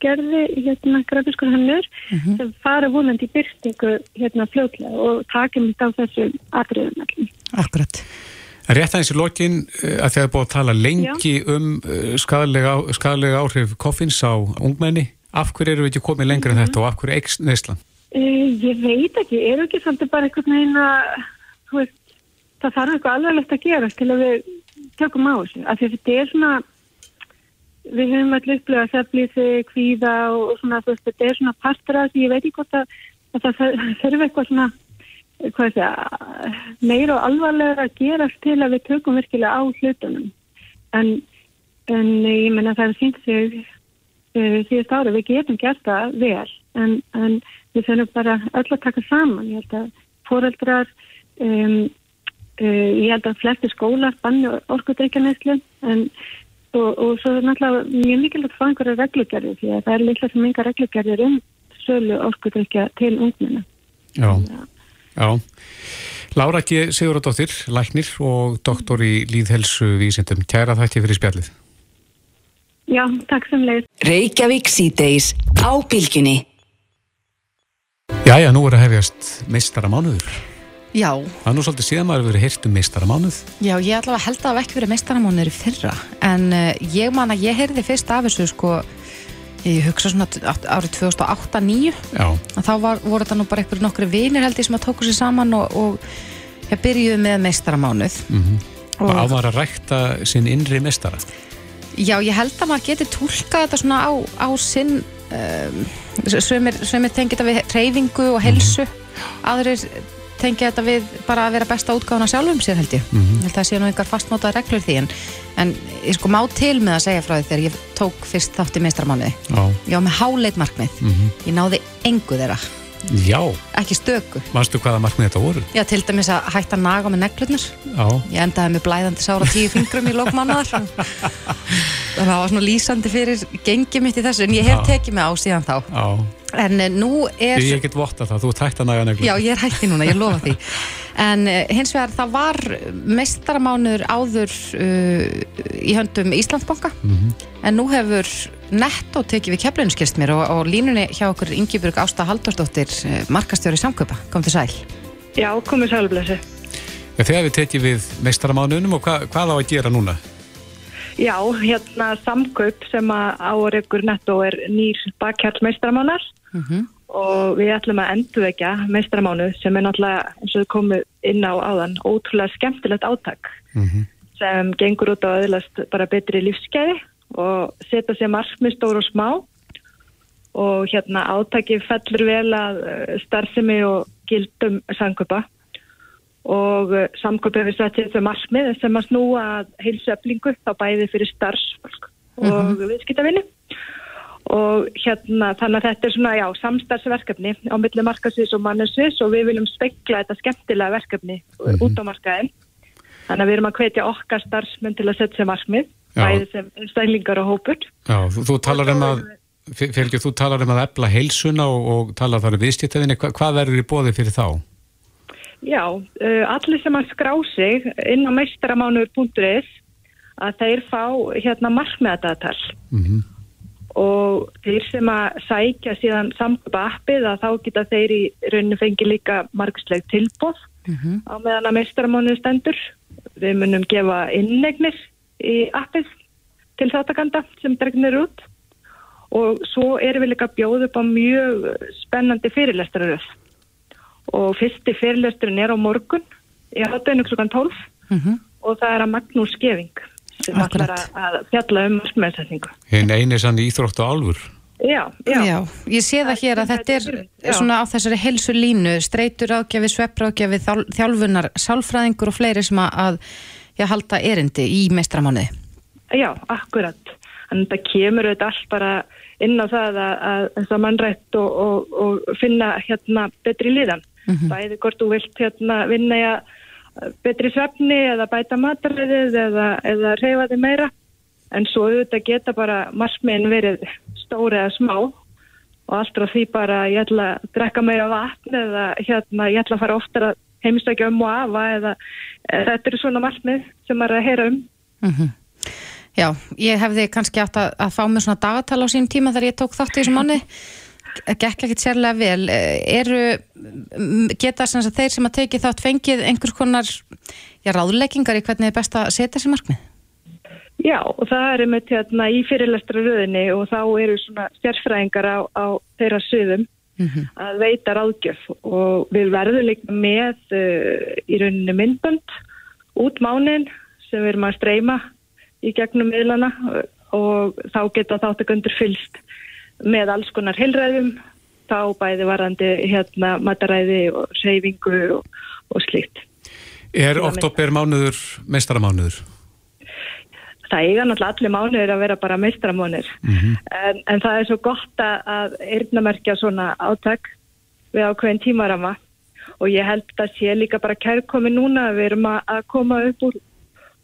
gerði hérna grafiskur hannur mhm. -huh. sem fara vonandi í byrstingu hérna fljóðlega og takjum þetta á þessu atriðum allir. Akkurat. Rétt aðeins í lokin eh, að þið hefur búið að tala lengi Já. um eh, skadalega, skadalega áhrif koffins á ungmenni. Af hverju eru við ekki komið lengra en mm -hmm. þetta og af hverju eikst neyslan? Uh, ég veit ekki, er ekki svolítið bara einhvern veginn að veist, það þarf eitthvað alveglegt að gera til að við tökum á þessu. Af því þetta er svona, við höfum allir upplegað seflísi, kvíða og, og svona þú veist, þetta er svona partur að því ég veit ekki hvort að, að það þurfi eitthvað svona segja, meira og alvarlega að gerast til að við tökum virkilega á hlutunum. En, en ég menna það er sínt sig síðust ára, við getum gert það vel en, en við þurfum bara öll að taka saman, ég held að fóreldrar um, uh, ég held að flesti skólar banni orkudreikjarneslu en og, og svo er náttúrulega mjög mikilvægt að fá einhverja reglugjörði því að það er líka sem enga reglugjörðir um sölu orkudreikja til ungmenna Já Já, Lára G. Sigurðardóttir, læknir og doktor í líðhelsu vísindum. Kæra þætti fyrir spjallið. Já, takk sem leið. Reykjavík síðdeis á bylginni. Jæja, nú er að hefjast meistaramánuður. Já. Það er nú svolítið síðan maður verið hirt um meistaramánuð. Já, ég að held að það hef ekki verið meistaramánuður í fyrra, en uh, ég man að ég heyrði fyrst af þessu sko ég hugsa svona árið 2008-2009 þá var, voru þetta nú bara einhverju nokkru vinir held ég sem að tóku sér saman og, og ég byrjuði með meistaramánuð mm -hmm. og, og ávar að rækta sinn innri meistara Já, ég held að maður geti tólkað þetta svona á, á sinn um, sem er tengið af reyfingu og helsu mm -hmm. aðrir tengja þetta við bara að vera besta útgáðan sjálfum sér held ég. Mm -hmm. Held að það sé nú einhver fastmótað reglur því en, en ég sko má til með að segja frá því þegar ég tók fyrst þátt í meistramániði. Já. Ég á með háleit markmið. Mm -hmm. Ég náði engu þeirra. Já. Ekki stöku. Manstu hvaða markmið þetta voru? Já, til dæmis að hætta naga með neglurnir. Já. Ég endaði með blæðandi sára tíu fingrum í lokmannar. það var svona lýsandi fyrir gengið mitt í þessu, en ég hef tekið mig á síðan þá. Já. En uh, nú er... Ég get votta það, þú ert hægt að næga neglur. Já, ég er hægt í núna, ég lofa því. En uh, hins vegar, það var mestaramánuður áður uh, í höndum Íslandsbanka, mm -hmm. en nú hefur netto tekið við keflinu skilst mér og, og línunni hjá okkur Ingeborg Ásta Halldórsdóttir, markastjóri samköpa. Kom til sæl. Já, komið sælblessi. Þegar við tekið við mestaramánuðunum og hva, hvað á að gera núna? Já, hérna samkaup sem að áreikur netto er nýr bakkjall meistramánar mm -hmm. og við ætlum að endurvekja meistramánu sem er náttúrulega eins og komum inn á áðan ótrúlega skemmtilegt áttak mm -hmm. sem gengur út á öðlast bara betri lífskeiði og setja sér markmið stór og smá og hérna áttakið fellur vel að eh, starfsemi og gildum samkaupa og eh, samkvöpið við setjum þau markmið sem að snúa heilseflingu þá bæði fyrir starfsfólk og mm -hmm. viðskiptavinni og hérna þannig að þetta er svona já samstarfsverkefni á milli markasvis og mannesvis og við viljum spekla þetta skemmtilega verkefni mm -hmm. út á markaðin þannig að við erum að hvetja okkar starfsmenn til að setja markmið bæði sem stælingar og hópur Já, þú, þú talar um að Fylgjur, þú talar um að efla heilsuna og, og talar þar um viðskiptavinni, Hva, hvað verður í bóði fyrir þá? Já, uh, allir sem að skrá sig inn á meistaramánuður.is að þeir fá hérna markmiðadatal mm -hmm. og þeir sem að sækja síðan samkvöpa appið að þá geta þeir í rauninu fengi líka margsleg tilbóð mm -hmm. á meðan að meistaramánuður stendur. Við munum gefa innegnir í appið til þáttakanda sem dregnir út og svo erum við líka bjóð upp á mjög spennandi fyrirlestararöð og fyrsti fyrirlesturinn er á morgun í hátteginu klukkan 12 mm -hmm. og það er að Magnús Skeving sem ætlar að fjalla um markmiðsetningu. Hinn eini sann íþróttu álfur. Já, já. já, ég sé það hér að þetta er já. svona á þessari helsu línu, streytur ágjafi, svepprágjafi, þjálfunar, sálfræðingur og fleiri sem að já, halda erindi í meistramániði. Já, akkurat. Þannig að þetta kemur auðvitað allt bara inn á það að, að, að mannrætt og, og, og finna hérna betri líðan mm -hmm. bæði hvort þú vilt hérna vinna í að betri svefni eða bæta mataræðið eða, eða reyfa þig meira en svo auðvitað geta bara markmiðin verið stóri eða smá og allt á því bara ég ætla að drekka meira vatn eða hérna ég ætla að fara oftar að heimsækja um og afa eða, eða þetta eru svona markmið sem maður er að heyra um mm -hmm. Já, ég hefði kannski átt að, að fá mér svona dagatal á sín tíma þegar ég tók þátt í þessum manni gekk ekkert sérlega vel eh, eru, geta sem þeir sem að teki þátt fengið einhvers konar já, ráðleggingar í hvernig er best að setja þessi markmið? Já, og það er einmitt hérna í fyrirlestra röðinni og þá eru svona stjárfræðingar á, á þeirra söðum mm -hmm. að veita ráðgjöf og við verðum líka með uh, í rauninni myndbönd út mánin sem við erum að streyma í gegnum miðlana og þá geta þáttakundur fylst með alls konar heilræðum þá bæði varandi hérna mataræði og seyfingu og, og slíkt. Er oktober mánuður meistaramánuður? Það eiga náttúrulega allir mánuður að vera bara meistaramánuður mm -hmm. en, en það er svo gott að eirnamerkja svona áttak við ákveðin tímarama og ég held að sé líka bara kærkomi núna að við erum að koma upp úr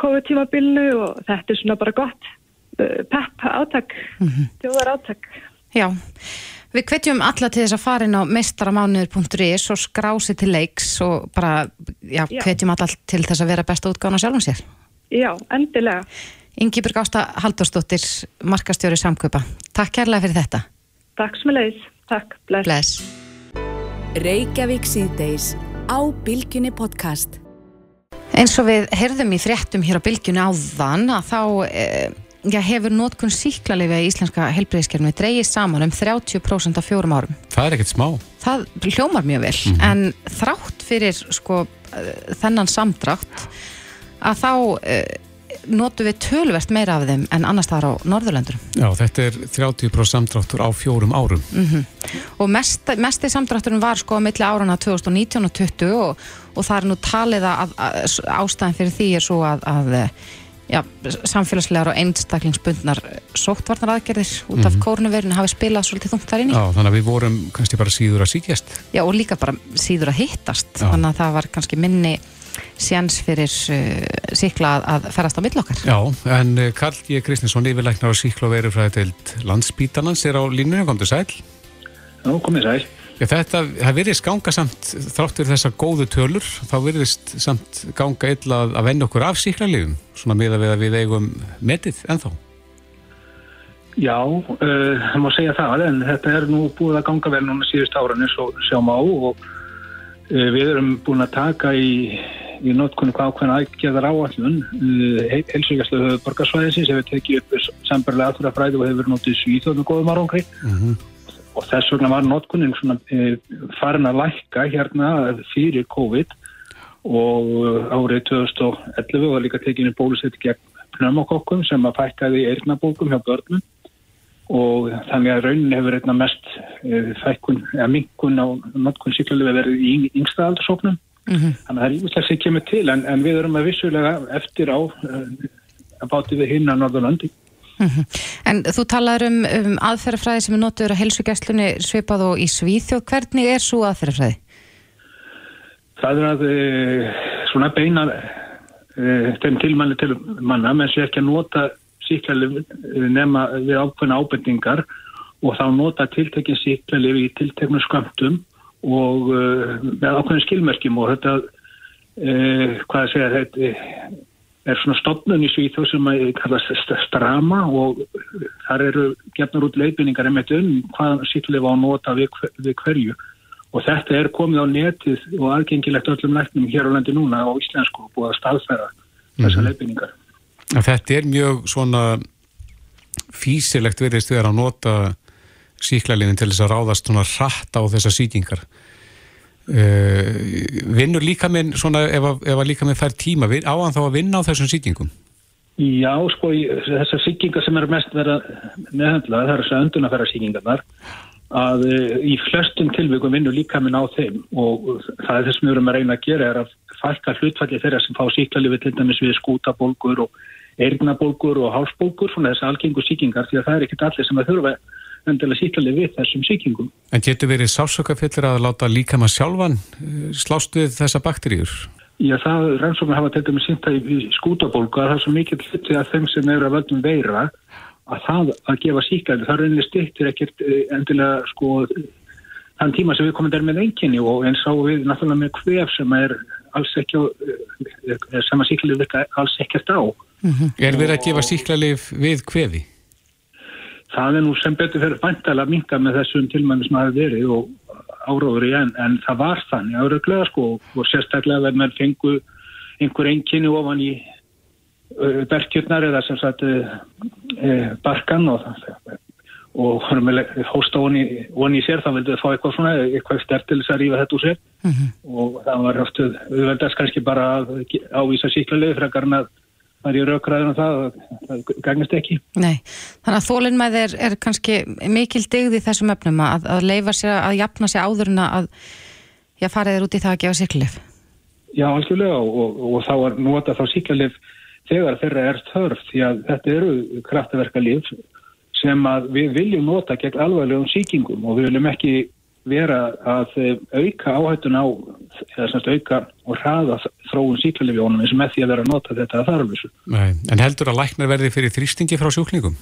COVID-tímabilinu og þetta er svona bara gott uh, pepp áttak, mm -hmm. tjóðar áttak. Já, við hvetjum alla til þess að fara inn á mestaramánuður.is og skrási til leiks og bara, já, já. hvetjum alla til þess að vera besta útgána sjálfum sér. Já, endilega. Ingi Byrgásta Haldurstóttir, markastjóri Samköpa. Takk kærlega fyrir þetta. Takk sem leiðis. Takk. Bless. Bless. Reykjavík síðdeis á Bilginni podcast. Eins og við heyrðum í fréttum hér á Bilginni áðan að þá... Eh, já, hefur nótkunn síklarlefi í íslenska helbreyðskerfni dreigið saman um 30% á fjórum árum. Það er ekkert smá. Það hljómar mjög vel, mm -hmm. en þrátt fyrir sko, þennan samdrátt að þá uh, notu við tölvert meira af þeim en annars þar á Norðurlöndur. Já, þetta er 30% samdráttur á fjórum árum. Mm Og mest, mesti samdrátturinn var sko að milli árana 2019 og 20 og, og það er nú talið að, að ástæðan fyrir því er svo að, að já, samfélagslegar og einstaklingsbundnar sóttvarnar aðgerðir út af mm -hmm. kórnuverinu hafi spilað svolítið þungt þar inni. Já, þannig að við vorum kannski bara síður að síkjast. Já, og líka bara síður að hittast. Já. Þannig að það var kannski minni séns fyrir uh, síkla að, að ferast á millokkar. Já, en uh, Karl G. Kristinsson, yfirleiknar á síkla og verufræði til landsbítanans er á línunum, kom til sæl. Já, komið sæl. Já, þetta, það virðist ganga samt, þráttur þessar góðu tölur, þá virðist samt ganga illa að, að venna okkur af síklarlífum, svona miða við að við eigum metið ennþá. Já, uh, það má segja það, en þetta er nú búið að ganga vel núna síðust ára eins og sjáum á og uh, við erum búin að taka í í notkunni hvað ákveðna aðgerðar áallun eh, heilsugjastlu höfðu borgarsvæðisins hefur tekið upp sambarlega aðfyrrafræði og hefur notið svíþjóðum góðum árangri mm -hmm. Og þess vegna var notkunnin svona, e, farin að lækka hérna fyrir COVID og árið 2011 var líka tekinu bólusett gegn pneumokokkum sem að fækkaði eirnabókum hjá börnum og þannig að raunin hefur einna mest e, fækkun, eða minkun á notkun síklarlega verið í yngsta aldarsóknum Mm -hmm. Þannig að það er ímestlega sem kemur til en, en við erum að vissulega eftir á uh, að báti við hinn að Norðurlandi. Mm -hmm. En þú talar um, um aðferðafræði sem er notur á helsugjastlunni svipað og í Svíþjóð. Hvernig er svo aðferðafræði? Það er að uh, svona beina uh, þeim tilmæli til manna menn sem ekki að nota síklarlif nema við ákveðna ábendingar og þá nota tiltekinn síklarlif í tilteknu skamtum og uh, með ákveðin skilmerkjum og þetta hvað að segja þetta er svona stopnun í Svíþjóð sem kallast strama og þar eru gefnur út leifinningar einmitt um hvað var að nota við, við hverju og þetta er komið á netið og aðgengilegt öllum læknum hér á landi núna á íslensku og búið að staðfæra mm -hmm. þessar leifinningar. Þetta er mjög svona físilegt verðist þegar að nota síklarliðin til þess að ráðast svona rætt á þessar síkingar uh, vinnur líka minn svona ef að, ef að líka minn fær tíma? Áan þá að vinna á þessum síkingum Já sko þessar síkingar sem er mest verið meðhandlað það er þessar öndunafæra síkingarnar að í flestum tilvíkum vinnur líka minn á þeim og það er þess að við erum að reyna að gera er að fælka hlutfalli þeirra sem fá síklarliði til dæmis við skútabólgur og eirnabólgur og hálsbólgur svona þessar algengu síkingar því að það er ekkit allir sem að þurfa endilega síklarlega við þessum síkingum. En getur verið sásökafyllir að láta líka maður sjálfan eh, slást við þessa bakteríur? Já, það rannsóknar hafa þetta með sínta í skútabólku að það er svo mikið hluti að þeim sem eru að völdum veira að það að gefa síklarlega, það reynir styrtir ekkert eh, endilega sko þann tíma sem við komum der með enginni og eins á við náttúrulega með hvef sem er alls ekki á, eh, sem að síklarlega virka alls ekkert á. Mm -hmm. Er verið að gefa síklarlega við hvefi? Það er nú sem betur fyrir bæntala að minka með þessum tilmæni sem hafi verið og áráður í enn, en það var þannig árauglega sko og sérstaklega verður með fengu einhver enginni ofan í uh, bergjötnar eða sem sagt uh, uh, barkan og og hósta honi í sér þá vildu þau fá eitthvað svona eitthvað stertilis að rífa þetta úr sér mm -hmm. og það var oftuð við veldast kannski bara að ávísa síklarlegu frekar en að það er í raukræðinu það, það gangast ekki. Nei, þannig að þólinnmæð er, er kannski mikil digð í þessum öfnum að, að leifa sér að jafna sér áður en að já, farið er út í það að gefa síklarlif. Já, algjörlega og, og, og þá er nota þá síklarlif þegar þeirra er þörf því að þetta eru kraftverka lif sem að við viljum nota gegn alvarlegum síkingum og við viljum ekki vera að auka áhættun á eða semst auka og hraða þróun síklarlifjónum eins og með því að vera að nota þetta að þarflösu. En heldur að læknar verði fyrir þrýstingi frá sjúklingum?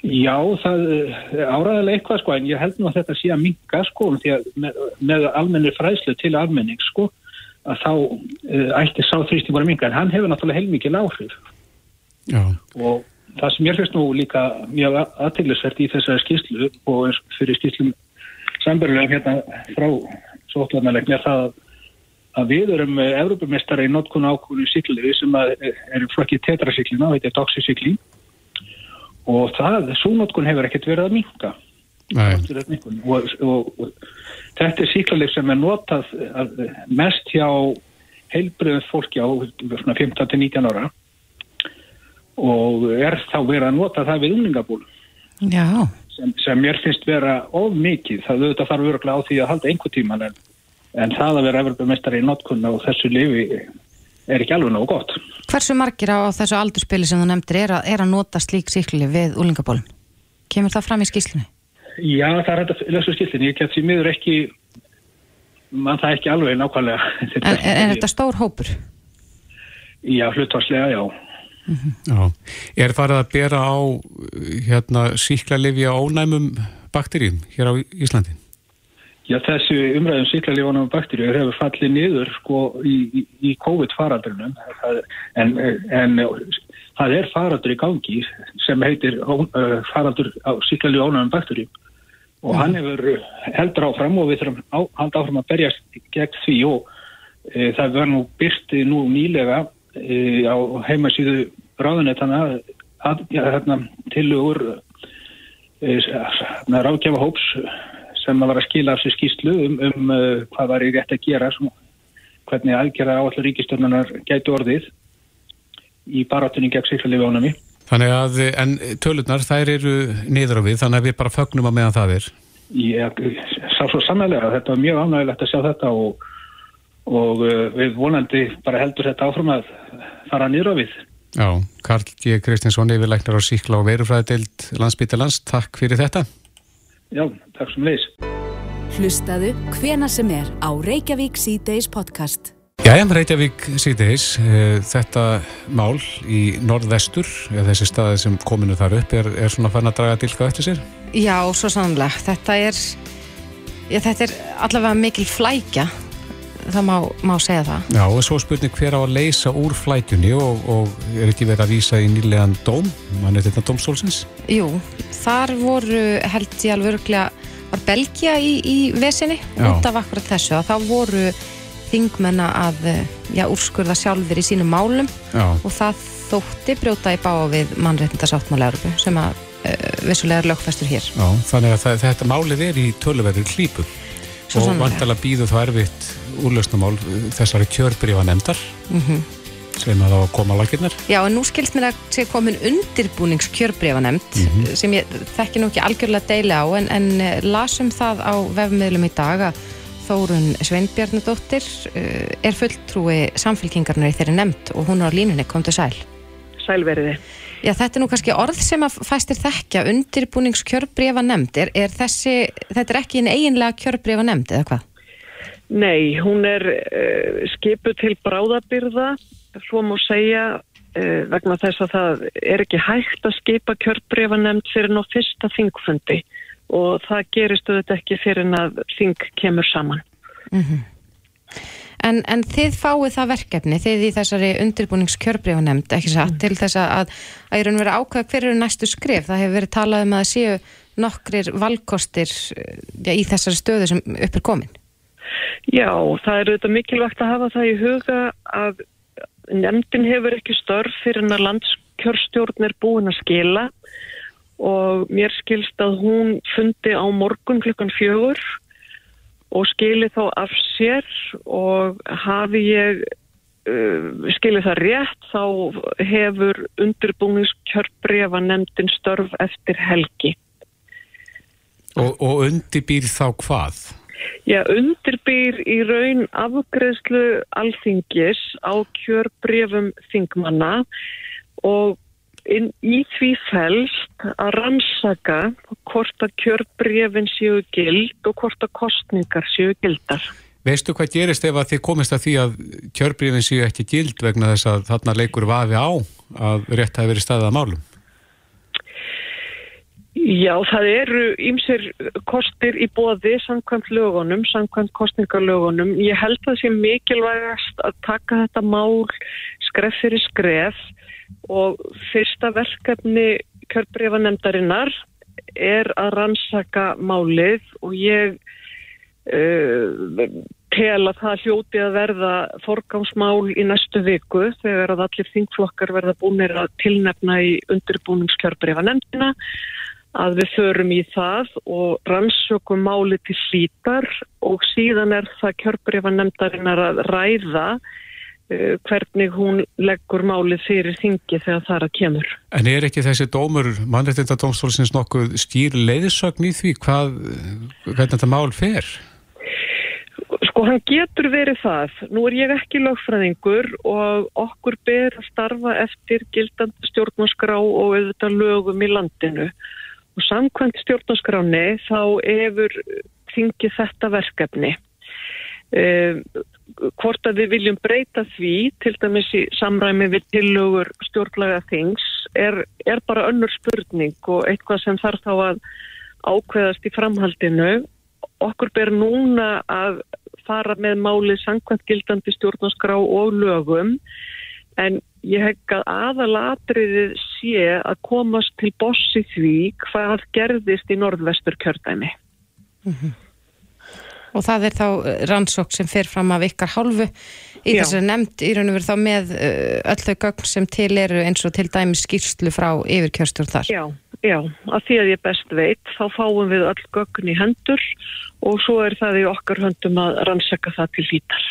Já, það áræðilega eitthvað sko en ég held nú að þetta sé að minga sko því að með, með almennir fræslu til almenning sko að þá uh, ætti sá þrýsting bara minga en hann hefur náttúrulega heilmikið áhrif Já. og það sem ég finnst nú líka mjög aðtillisvert í þessari skýrslu og fyrir skýrslum samverðulega hérna frá sótlarnalegni er það að við erum Evrópumestara í notkunu ákvönu síkliði sem er flokkið tetrasíklina, þetta er doxisíklin og það, svo notkun hefur ekkert verið að minka og, og, og þetta er síklarleik sem er notað mest hjá heilbröðum fólki á 15-19 ára. Og er þá verið að nota það við unlingabúl sem, sem mér finnst vera of mikið, það auðvitað þarf öruglega á því að halda einhver tíman en, en það að vera Evropamestari í notkunna og þessu lifi er ekki alveg nógu gott. Hversu margir á þessu aldurspili sem þú nefndir er að, er að nota slík síkli við úlingabólun? Kemur það fram í skýslunni? Já, það er þetta lögstu skýslunni. Ég get því miður ekki mann það ekki alveg nákvæmlega. En er þetta stór hópur? Já, hlutvarslega, já. Mm -hmm. já. Er farið að bera á hérna, síkla livja ónæmum bakterjum hér á Íslandin? Já, þessi umræðum síklarlífunum og bakterjur hefur fallið niður sko í, í, í COVID-faraldrinum en, en það er faraldur í gangi sem heitir uh, faraldur á síklarlífunum og bakterjum og hann mhm. hefur heldur áfram og við þurfum á, hald áfram að berjast gegn því og e, það verður nú byrti nú nýlega e, á heimasíðu ráðunettana hérna, tilugur e, ráðgjafa hóps sem var að skila af sér skýslu um, um uh, hvað var í rétt að gera svona, hvernig aðgerða á allir ríkistöfnunar gætu orðið í barátunni gegn sýklarlegu ánami. Þannig að, en tölurnar þær eru niður á við, þannig að við bara fögnum að meðan það er. Ég sá svo sannlega, þetta var mjög ánægilegt að sjá þetta og, og uh, við vonandi bara heldur þetta áfram að fara niður á við. Já, Karl G. Kristinsson, yfirleiknar á síkla og verufræðild landsbyttalans, takk fyrir þetta. Já, takk sem leys. Hlustaðu hvena sem er á Reykjavík C-Days podcast. Jæja, Reykjavík C-Days, eh, þetta mál í norðvestur, eða þessi staði sem kominu þar upp, er, er svona fann að draga dilka eftir sér? Já, svo sannlega. Þetta er, já, þetta er allavega mikil flækja, það má, má segja það. Já, og svo spurning hver á að leysa úr flækjunni og, og er ekki verið að vísa í nýlegan dóm, mann er þetta dómstólsins? Jú, þar voru held ég alveg öruglega var Belgia í, í vesinni út af akkurat þessu og þá voru þingmenna að já, úrskurða sjálfur í sínum málum já. og það þótti brjóta í bá við mannreitndasáttmála Európu sem að uh, vissulega er lögfæstur hér já, Þannig að það, þetta málið er í töluverður klípu Svo og vantala býðu þá erfitt úrlösnumál þessari kjörbrífa nefndar mm -hmm sem að það var að koma laginnar. Já, en nú skilst mér að sé komin undirbúningskjörbrefa nefnd mm -hmm. sem ég þekki nú ekki algjörlega deili á en, en eh, lasum það á vefmiðlum í dag að Þórun Sveinbjarnadóttir er fulltrúi samfélkingarnar í þeirri nefnd og hún er á línunni, kom til sæl. Sælveriði. Já, þetta er nú kannski orð sem að fæstir þekkja undirbúningskjörbrefa nefnd. Er, er þessi, þetta er ekki einn eiginlega kjörbrefa nefnd eða hvað? Nei, hún er uh, skipu til bráðabyrða svo má segja uh, vegna þess að það er ekki hægt að skipa kjörbreyfanemnd fyrir ná fyrsta þingfundi og það gerist auðvitað ekki fyrir en að þing kemur saman. Mm -hmm. En, en þið fáið það verkefni, þið í þessari undirbúningskjörbreyfanemnd, ekki satt, mm. til þess að að ég raun verið ákveða hver eru næstu skrif. Það hefur verið talað um að séu nokkrir valkostir ja, í þessari stöðu sem upp er komin. Já, það er auðvitað mikilvægt að hafa það í huga að Nemndin hefur ekki störf fyrir en að landskjörstjórn er búin að skila og mér skilst að hún fundi á morgun klukkan fjögur og skili þá af sér og hafi ég uh, skili það rétt þá hefur undirbúningskjörbreyfa nefndin störf eftir helgi. Og, og undirbýr þá hvað? Já, undirbýr í raun afgreðslu alþingis á kjörbrefum þingmanna og inn, í því fælst að rannsaka hvort að kjörbrefin séu gild og hvort að kostningar séu gildar. Veistu hvað gerist ef að þið komist að því að kjörbrefin séu ekki gild vegna þess að þarna leikur vafi á að rétt hafi verið staðið að málum? Já, það eru ýmsir kostir í bóði samkvæmt lögunum, samkvæmt kostningarlögunum. Ég held að það sé mikilvægast að taka þetta mál skref fyrir skref og fyrsta verkefni kjörbreyfanemdarinnar er að rannsaka málið og ég uh, tel að það hljóti að verða forgámsmál í næstu viku þegar að allir þingflokkar verða búinir að tilnefna í undirbúningskjörbreyfanemdina að við förum í það og rannsökum máli til hlítar og síðan er það kjörbreyfa nefndarinnar að ræða hvernig hún leggur málið fyrir þingi þegar það er að kemur. En er ekki þessi dómur, mannreitindadómstólsins nokkuð skýr leiðisögn í því hvað, hvernig þetta mál fer? Sko hann getur verið það. Nú er ég ekki lögfræðingur og okkur ber að starfa eftir gildand stjórnarskrá og auðvitað lögum í landinu. Og samkvæmt stjórnarskráni þá hefur þingið þetta verkefni. Um, hvort að við viljum breyta því, til dæmis í samræmi við tillögur stjórnlega þings, er, er bara önnur spurning og eitthvað sem þarf þá að ákveðast í framhaldinu. Okkur ber núna að fara með máli sangkvæmt gildandi stjórnarskrá og lögum en ég hef að aðalatriðið sé að komast til bossi því hvað gerðist í norðvestur kjördæmi. Mm -hmm. Og það er þá eh, rannsók sem fer fram af ykkar hálfu í þess að nefnd í raun og veru þá með eh, öll þau gögn sem til eru eins og til dæmis skýrslu frá yfirkjörstur þar. Já, já, að því að ég best veit þá fáum við öll gögn í hendur og svo er það í okkar höndum að rannsaka það til lítar.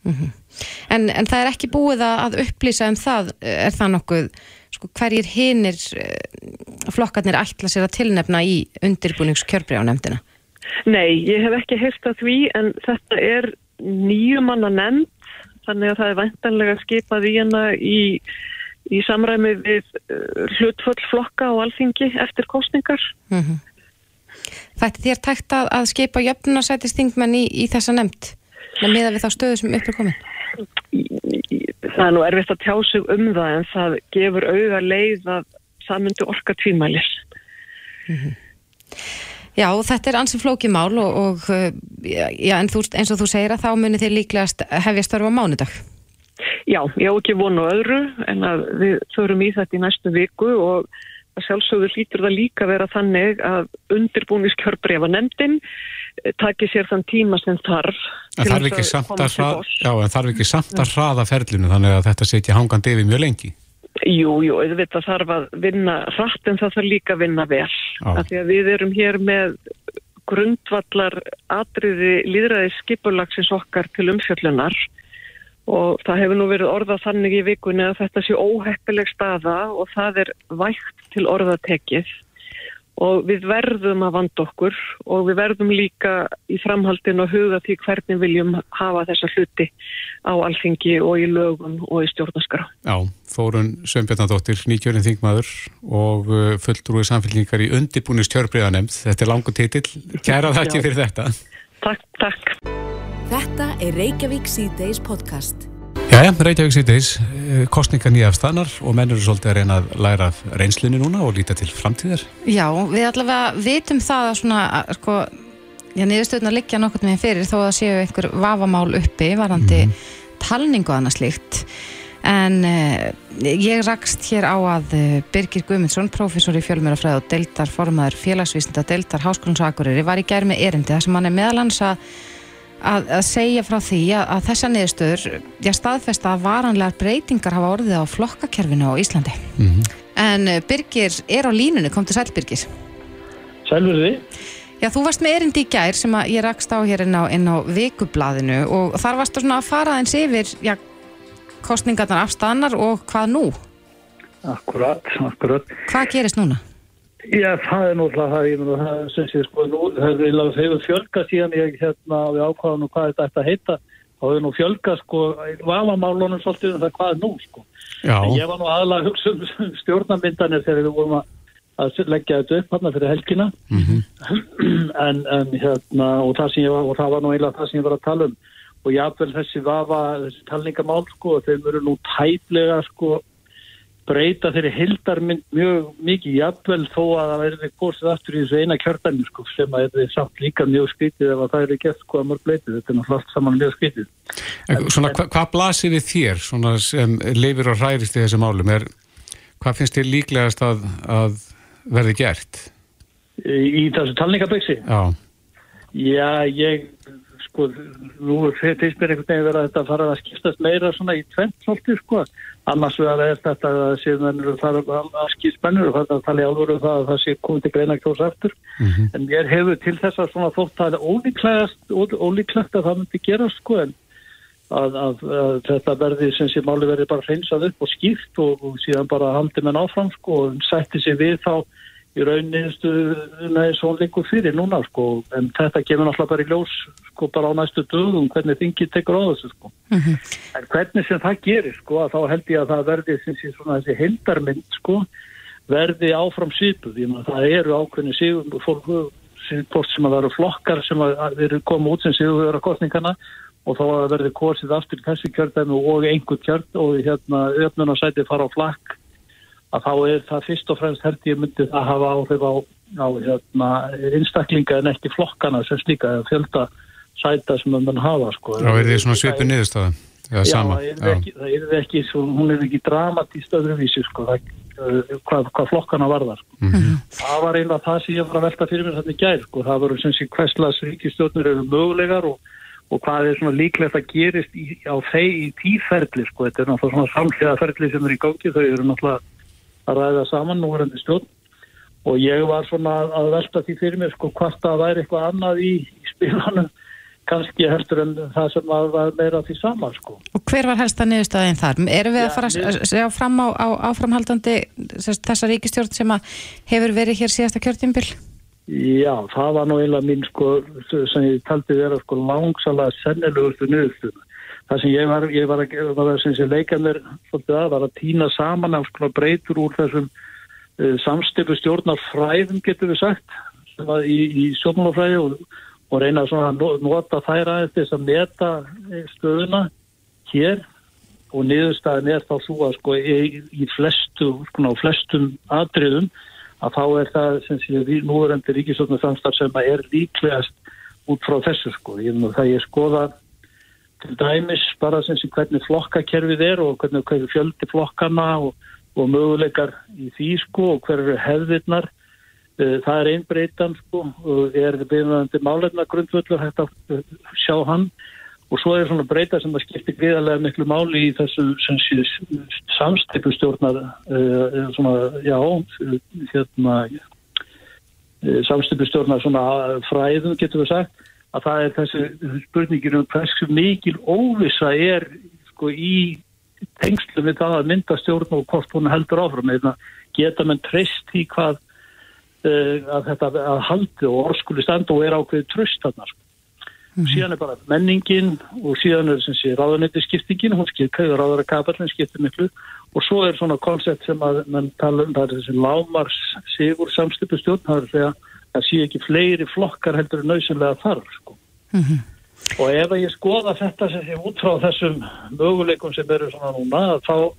Mm -hmm. en, en það er ekki búið að upplýsa um það, er það nokkuð, sko, hverjir hinnir eh, flokkarnir ætla sér að tilnefna í undirbúningskjörbri á nefndina? Nei, ég hef ekki heilt að því en þetta er nýjum manna nefnd, þannig að það er væntanlega skipað í hana í, í samræmi við uh, hlutföll flokka og alþingi eftir kostningar. Mm -hmm. Þetta þér tækt að, að skipa jöfnunarsætistingmenn í, í þessa nefnd með miða við þá stöðu sem upplýð komin? Það er nú erfitt að tjá sig um það en það gefur auða leið að það myndi orka tvímælis. Mm -hmm. Já, þetta er ansið flókimál og, og já, en þú, eins og þú segir að þá munir þið líklegast hefja störfa mánudag. Já, ég á ekki vonu öðru en að við förum í þetta í næstu viku og að sjálfsögðu hlýtur það líka vera þannig að undirbúniskjörbrefa nefndin eh, taki sér þann tíma sem þarf en þarf ekki samt að, að, já, þarf ekki samt að hraða ferlinu þannig að þetta setja hangandi yfir mjög lengi Jú, jú, auðvitað þarf að vinna rætt en það þarf líka að vinna vel. Af því að við erum hér með grundvallar atriði líðræði skipulagsins okkar til umfjöllunar og það hefur nú verið orðað þannig í vikunni að þetta sé óheppileg staða og það er vægt til orðatekið og við verðum að vanda okkur og við verðum líka í framhaldin og huga því hvernig viljum hafa þessa hluti á alþingi og í lögum og í stjórnaskara. Já, Þórun Sveinbjörnadóttir, nýkjörinn þingmaður og uh, fulltrúi samfélgningar í undirbúinu stjórnbríðanemnd. Þetta er langu titill. Kæra þakki fyrir þetta. Takk, takk. Þetta er Reykjavík C-Days podcast. Jæja, Reykjavík síðdeis, eh, kostninga nýjafstanar og menn eru svolítið að reyna að læra reynslinu núna og líta til framtíðar. Já, við allavega vitum það að svona, sko, já, niðurstöðuna liggja nokkurt með fyrir þó að séu einhver vafamál uppi varandi mm -hmm. talningu annars líkt. En eh, ég rakst hér á að eh, Birgir Guðmundsson, professor í fjölmjörafræð og deltar formaður félagsvísinda deltar háskólansakuriri var í gerð með erindi þar sem hann er meðalans að að, að segja frá því að, að þessa niðurstöður já, staðfesta að varanlegar breytingar hafa orðið á flokkakerfinu á Íslandi mm -hmm. en eh, Birgir er á línunni, kom til sæl Birgir Sælverði Já, þú varst með erindi í gær sem ég rakst á hér inn á, inn á vikublaðinu og þar varst þú svona að fara eins yfir já, kostningarnar afstæðanar og hvað nú? Akkurat, akkurat Hvað gerist núna? Já, það er náttúrulega það, ég meina það sem sé sko nú, það hefur fjölga síðan ég hérna við ákváðum og hvað þetta ætti að heita þá hefur nú fjölga sko vafamálunum svolítið um það hvað er nú sko Já. en ég var nú aðalega að hugsa um stjórnarmyndanir þegar við vorum að leggja þetta upp hérna fyrir helgina mm -hmm. en, en hérna og það, var, og það var nú eiginlega það sem ég var að tala um og jáfnvel þessi vafa, þessi talningamál sko, þeim eru nú tæplega sko breyta þeirri hildarmynd mjög mikið jafnvel þó að það verði góðsið aftur í þessu eina kjörðanir sko, sem að það er samt líka mjög skritið ef það er ekki eftir hvað mörg bleitið, þetta er náttúrulega allt saman mjög skritið. Svona hva, hvað blasir við þér svona sem leifir og hærist í þessu málum er, hvað finnst þér líklegast að, að verði gert? Í, í þessu talningaböksi? Já. Já, ég sko, nú finnst mér einhvern veginn verið að þetta fara að skiptast meira svona í tvent svolítið sko annars vegar er þetta að síðan það er að skýr spennur og það tala í álveru um það að það sé komið til greina kjós eftir mm -hmm. en mér hefur til þess að svona þótt að er ólíklegt að það myndi gera sko en að, að, að þetta verði sem sé máli verði bara hreinsað upp og skýrt og, og síðan bara haldi menn áfram sko og sætti sig við þá í rauninnistu neði svo líkur fyrir núna sko. En þetta kemur náttúrulega bara í ljós sko bara á næstu dögum hvernig þingið tekur á þessu sko. Mm -hmm. en hvernig sem það gerir sko að þá held ég að það verði svona þessi hildarmynd sko verði áfram sípuð, það eru ákveðni síðan fólk sem að eru flokkar sem að eru koma út sem síðan vera kostningana og þá verði korsið aftur í þessu kjörðinu og einhver kjörð og hérna öfnun og sætið fara á flakk að þá er það fyrst og fremst held ég myndi að hafa áhrif á, á hérna, einstaklinga en ekki flokkana sem slíka eða fjölda sæta sem mann hafa sko. Þá er því svona svipið niðurstaða Já, það er ekki, það er ekki svo, hún er ekki dramatíst öðruvísi sko, það, uh, hvað, hvað flokkana varðar sko. Mm -hmm. það var einlega það sem ég var að velta fyrir mér þarna í gær sko. það voru sem sé hverslas ríkistjóðnir eru mögulegar og, og hvað er svona líklegt að gerist í, á þeir í tíferðli sko, þetta er náttúrulega svona samhliða ferðli sem er í gangi, þau eru náttúrulega að ræða saman nú er henni stjórn og ég var svona að velta því fyrir mér sko hvort það væri eitthvað annað í, í spilanum kannski heldur en það sem var meira því sama sko. Og hver var helsta niðurstaðin þar? Erum við Já, að fara að sjá fram á, á áframhaldandi þessa ríkistjórn sem hefur verið hér síðasta kjörtjumbil? Já, það var nú einlega mín sko sem ég taldi vera sko langsalega sennilegustu niðurstöðu. Það sem ég var, ég var að, var að sem sé leika mér svolítið að var að týna saman af sko breytur úr þessum uh, samstifu stjórnar fræðum getur við sagt sem að í, í stjórnmálafræði og og reyna að nota þær aðeins til að meta stöðuna hér og niðurstaðin er þá svo að sko í, í flestu, sko á flestum atriðum að þá er það sem sé við núverandi ríkisotnum samstarf sem að er líklegast út frá þessu sko. Ég með það ég skoða til dæmis bara sem sé hvernig flokkakerfið er og hvernig, hvernig fjöldi flokkana og, og möguleikar í því sko og hverju hefðirnar. Eh, það er einn breytan sko, er byrjandi málefna grundvöldur hægt að eh, sjá hann. Og svo er svona breyta sem að skipti gríðarlega miklu máli í þessu samstipustjórnar uh, svona, já hérna samstipustjórnar svona fræðum getur við sagt að það er þessi spurningir um hversu mikil óvisa er sko í tengslu við það að mynda stjórn og hvort hún heldur áfram eða geta mann treyst í hvað uh, að þetta að haldi og orskuli standa og er ákveðið tröst þarna sko. mm -hmm. síðan er bara menningin og síðan er sem sé ráðanetti skiptingin hún skiptir, ráðara kapallin skiptir miklu og svo er svona koncept sem að tala um, það er þessi lámars sigur samstipu stjórn, það er þegar það sé ekki fleiri flokkar heldur nöysunlega þarf sko. mm -hmm. og ef ég skoða þetta sem sé út frá þessum möguleikum sem eru svona núna þá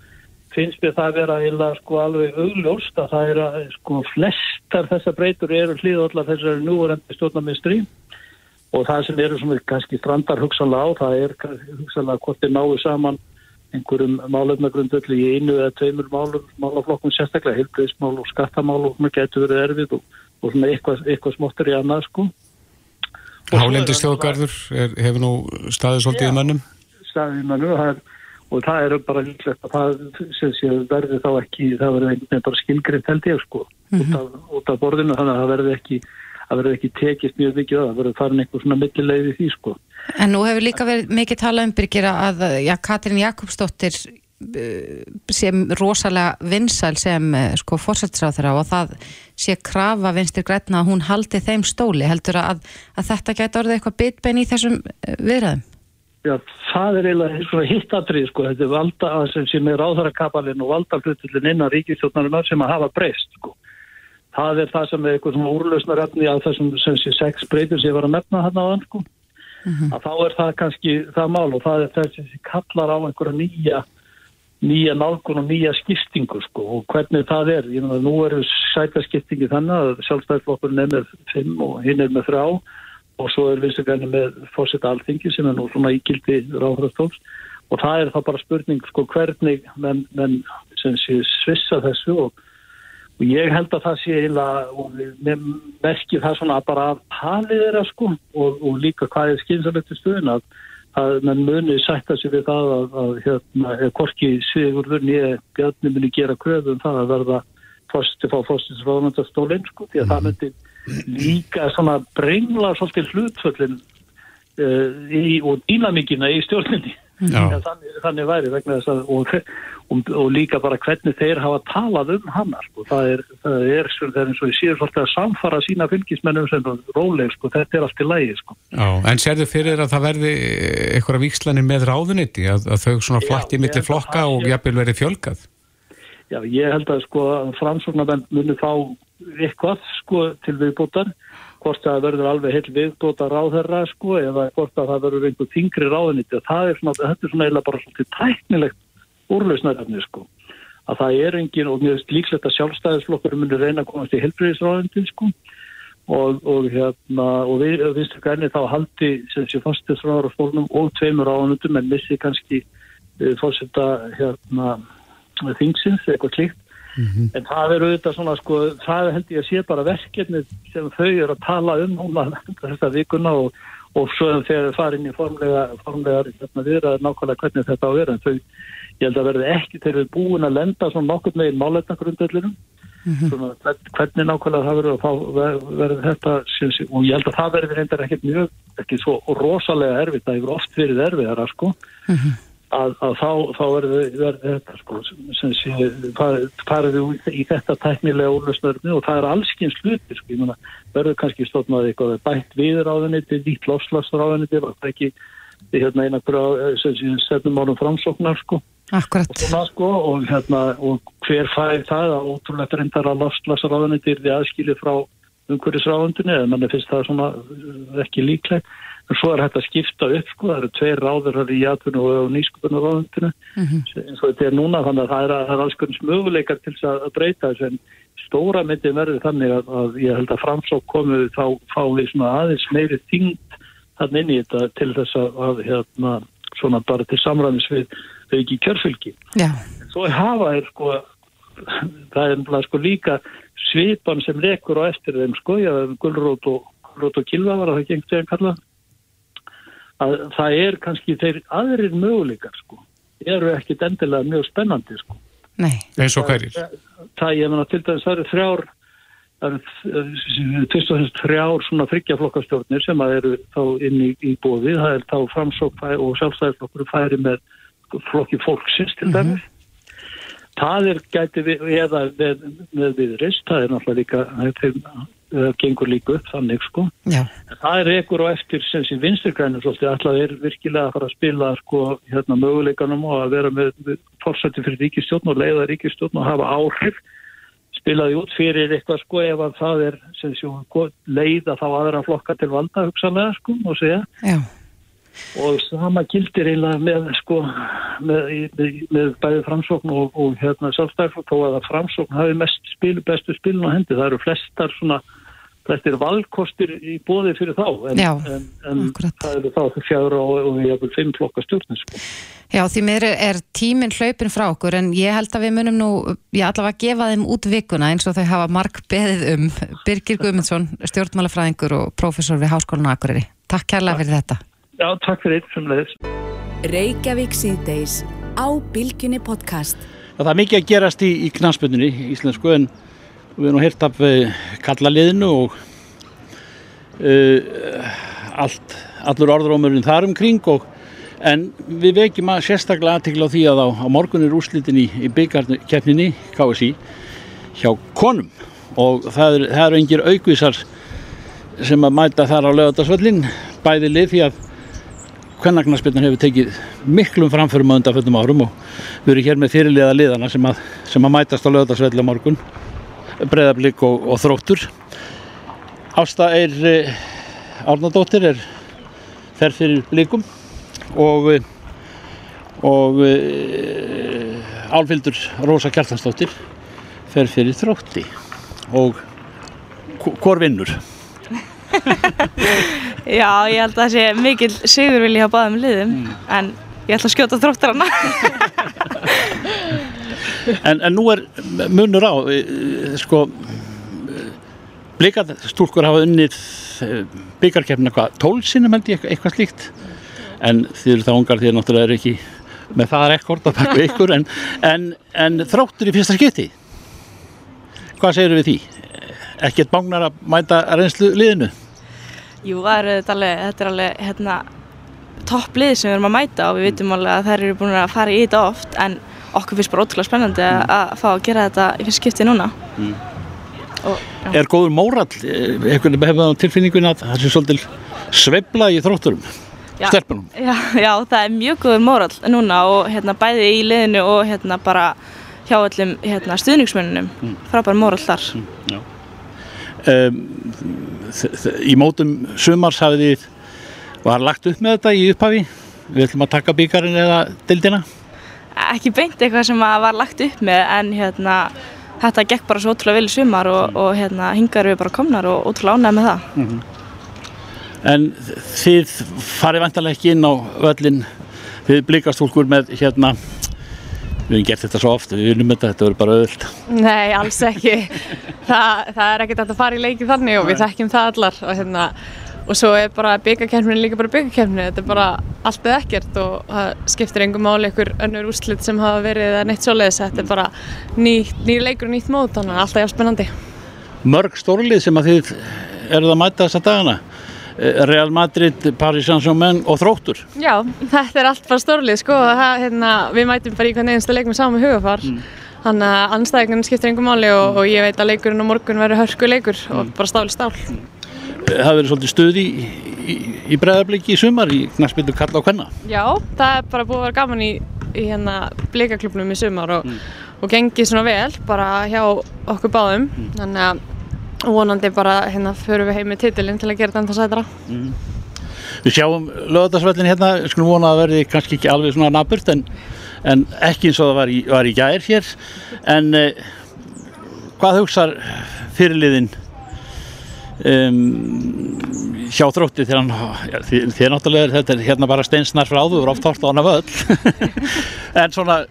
finnst mér það að vera eiginlega sko alveg augljóst að það er að sko flestar þessar breytur eru hlýðallar þessari núurendi stjórnarmistri og það sem eru svona kannski strandar hugsanlega á, það er hugsanlega hvort þeir náðu saman einhverjum málefnagrundöldi í einu eða tveimur málaflokkum sérstaklega heilbreyðsmál og skattamál og svona getur verið erfið og, og svona eitthvað, eitthvað smottur í annað sko Hálendi stjóðgarður hefur nú staðið svolítið í mannum? Staðið í mannum, það er og það er bara líklegt að það sé, verði þá ekki, það verði einhvern veginn bara skilgriðt held ég sko mm -hmm. út, af, út af borðinu þannig að það verði ekki það verði ekki tekist mjög mikið að það verði farin einhver svona millilegði því sko En nú hefur líka verið mikið talað um byrkira að ja, Katrín Jakobsdóttir uh, sem rosalega vinsæl sem uh, sko fórsættisráð þeirra og það sé krafa vinstir grætna að hún haldi þeim stóli heldur að, að þetta gæti orðið eitthvað bitbein í þessum uh, viðræðum Já, það er eiginlega svona hittatrið sko, þetta er valda sem, sem er áþarakapalinn og valdaflutullin innan ríkistjóknarinnar sem að hafa breyst sko. Það er það sem er eitthvað svona úrlausnaröfni að þessum sem sé sex breytur sem ég var að nefna hann á þann sko. Mm -hmm. Að þá er það kannski það mál og það er það sem kallar á einhverja nýja nýja nálgun og nýja skiptingu sko og hvernig það er. Ég meina nú eru sætaskiptingi þannig að sjálfstæðslokkurinn er með fimm og hinn er með þrjá og svo er viðsögðinu með fórsetta alþingi sem er nú svona íkildi ráðhraðstóms og það er þá bara spurning sko hvernig menn, menn sem sé svissa þessu og, og ég held að það sé eiginlega og við merkjum það svona bara að talið þeirra sko og, og líka hvað er skynsalegt í stuðin að, að menn muni sætta sig við það að, að hérna, hvorki Sigurður nýja bjarni muni gera kröðu um það að verða fórstu fá fórstisfráðnandastólinn sko því að mm. það myndi líka svona brengla svolítið hlutföllin uh, í, og dýnamíkina í stjórninni þannig, þannig væri vegna þess að og, og, og líka bara hvernig þeir hafa talað um hann sko. það er, það er, það er eins og ég séu svolítið að samfara sína fylgismennum sem róleg, sko. þetta er allt í lægi sko. En sérðu fyrir að það verði eitthvað vikslanir með ráðuniti að, að þau svona flætti millir flokka og jafnvel verið fjölgað? Já, ég held að sko framsóknarbenn muni þá eitthvað sko til viðbútar hvort það verður alveg heil viðbúta ráðherra sko eða hvort að það verður einhver þingri ráðuniti og það er svona, þetta er svona eiginlega bara svolítið tæknilegt úrlausnarefni sko. Að það er engin og mjög líklegt að sjálfstæðisflokkur munir reyna að komast í helbriðisráðuniti sko. Og, og hérna og við vinstum gærni þá haldi sem sé fastisráður á fólnum og tveimur ráðunitum en missi kannski uh, fórsetta hérna þingsins, eitthvað klíkt mm -hmm. en það er auðvitað svona sko, það held ég að sé bara verkefni sem þau eru að tala um núna þessa vikuna og, og svo þegar þau farin í formlega, formlega hérna, viðraður nákvæmlega hvernig þetta á að vera en þau, ég held að verði ekki þegar við búin að lenda svona nokkur meginn máleitnagrundöldunum mm -hmm. svona hvernig nákvæmlega það verður og þá verður þetta syns, og ég held að það verður reyndar ekkert mjög ekki svo rosalega erfitt, það hefur oft verið erfiðara sko mm -hmm að, að þá, þá verður þetta sko, sem sé, farið í þetta tæknilega úrlösnörni og það er allskins hluti, sko, ég menna, verður kannski stofnað eitthvað bætt við ráðuniti, vitt lofslagsráðuniti, var það ekki hérna eina sem sé, setnum ánum framsóknar, sko. Akkurat. Og, svona, sko, og, hérna, og hver fæði það að ótrúlegt reyndar að lofslagsráðuniti er því aðskilið frá umhverjusráðundinu, eða mann finnst það svona ekki líklegt en svo er hægt að skipta upp sko, það eru tveir ráður í játun og nýskupunar ráðundinu mm -hmm. eins og þetta er núna þannig að það er, það er alls konar möguleikar til að, að breyta þessu en stóra myndi verður þannig að, að ég held að framsók komu þá fá við svona aðeins meiri þingt þannig inn í þetta til þess að, að hérna svona bara til samræmis við þau ekki kjörfylgi. Já. Svo hafa er sko það er sko líka svipan sem rekur á eftir þeim sko, já, gullrót og, og kilva var það gengt þegar kallað að það er kannski þeir aðrir möguleikar sko, eru ekkit endilega mjög spennandi sko. Nei. Eins og hverjir? Það, það, ég menna til dæmis, það eru þrjár það eru tvist og þess þrjár svona þryggjaflokkastjórnir sem að eru þá inn í, í bóði, það er þá framsók og sjálfstæðarflokkur færi með flokki fólksins til dæmis. Mm -hmm. Það er gæti við, eða með, með viðrist, það er náttúrulega líka, það uh, gengur líka upp þannig sko. Já. Það er ekkur og eftir sem sem vinsturgrænum svolítið alltaf er virkilega að fara að spila sko hérna möguleikanum og að vera með, með fórsætti fyrir ríkistjórn og leiða ríkistjórn og hafa áhrif spilaði út fyrir eitthvað sko ef að það er sem sem leiða þá aðra flokka til valda hugsanlega sko og segja. Já og sama gildir eiginlega með sko með, með, með bæði framsókn og, og hérna sjálfstæðarflokk þó að framsókn hafi mest spil, bestu spilin á hendi, það eru flestar svona flestir valkostir í bóði fyrir þá en, Já, en, en það eru þá fjara og, og við hefum fimm flokka stjórnir sko. Já, því mér er tíminn hlaupin frá okkur en ég held að við munum nú ég allavega að gefa þeim út vikuna eins og þau hafa mark beðið um Birgir Guðmundsson, stjórnmálafræðingur og professor við Háskólan Akureyri. Takk kærlega fyrir þetta. Já, takk fyrir eitt sem leiðis. Reykjavík síðdeis á Bilginni podcast. Það er mikið að gerast í, í knastböndunni í Íslandsku en við erum hirt af uh, kallaliðinu og uh, allt, allur orðrómurinn þar umkring og en við vekjum að sérstaklega aðtikla á því að á, á morgun er úrslitin í, í byggjarkeppninni KSI hjá konum og það eru er engir aukvísar sem að mæta þar á lögadagsvöllin bæði lið því að hvernagnarsbyrnan hefur tekið miklum framförum á undanfjöndum árum og við erum hér með fyrirliða liðana sem að, sem að mætast á lögdagsvelli á morgun breyðablík og, og þróttur Ásta er eh, Árnardóttir er fer fyrir blíkum og og e, Álfildur Rósa Kjartansdóttir fer fyrir þrótti og hvor vinnur? Já, ég held að það sé mikil sigur vilja hafa báðum liðum mm. en ég ætla að skjóta þróttar hana en, en nú er munur á e, sko blíkastúlkur hafa unnið e, byggarkefna hvað, tólsinum held ég eitthvað slíkt en þið eru það ungar því að náttúrulega er ekki með það rekord að pakka ykkur en, en, en þróttur í fyrsta skipti hvað segir við því? ekkert bágnar að mæta reynslu liðinu? Jú, er alveg, þetta er alveg hérna, topplið sem við erum að mæta og við vitum alveg að þær eru búin að fara í þetta oft en okkur finnst bara ótrúlega spennandi að, að fá að gera þetta í fyrst skipti núna Mm. og. Er góður mórall, eitthvað hefur það tilfinningun að það sé svolítil sveifla í þrótturum, Já. stelpunum? Já, já, það er mjög góður mórall núna og hérna bæði í liðinu og hérna bara hjá öllum hérna, stuðningsmönnunum, Mm. frábær mórall þar. Já. Þ- í mótum sumars hafið þið, var lagt upp með þetta í upphafi? Við ætlum að taka bíkarinn eða dildina? Ekki beint eitthvað sem að var lagt upp með en hérna þetta gekk bara svo ótrúlega vel í sumar og, og hérna hingar við bara komnar og ótrúlega ánægð með það. Mhm. En þið farið vantarlega ekki inn á völlin, þið blikastúlkur með hérna, við hefum gert þetta svo oft, við vinnum þetta, þetta verður bara öðvöld. Nei, alls ekki. það, það er ekkert að fara í leiki þannig og við þekkjum það allar og, hérna, og svo er bara byggarkemmin líka bara byggarkemmin, þetta er bara allt eða ekkert og það skiptir engum máli ykkur önnur úrslit sem hafa verið eða neitt svoleiðis, þetta er bara ný, nýr leikur og nýtt mót, þannig að alltaf er spennandi. Mörg stórlið sem að þið eruð að mæta þessa dagana, Real Madrid, Paris Saint-Germain og Þróttur. Já, þetta er allt bara stórlið sko, það, hérna, við mætum bara í hvern einasta leik með sama hugafar. Þannig að anstæðingunum skiptir engum máli og, og ég veit að leikurinn á morgun verður hörku leikur og bara stál í stál. Eh, Það verður svolítið stuð í, í, í breðabliki í sumar í knastbyrdu kalla og hvenna. Já, það er bara búið að vera gaman í, í hérna blikaklubnum í sumar og, og gengið svona vel bara hjá okkur báðum þannig að vonandi bara hérna förum við heim með titilinn til að gera þetta ennþá sætara Við sjáum lögadagsvellin hérna, skulum vona að verði kannski ekki alveg svona naburt en, en ekki eins og það var í, var í gær hér. En eh, hvað hugsar fyrirliðin um, hjá þrótti þegar hann, þið, þið náttúrulega er þetta er hérna bara steinsnar frá þú, eru oft hort á hana völl. en svona,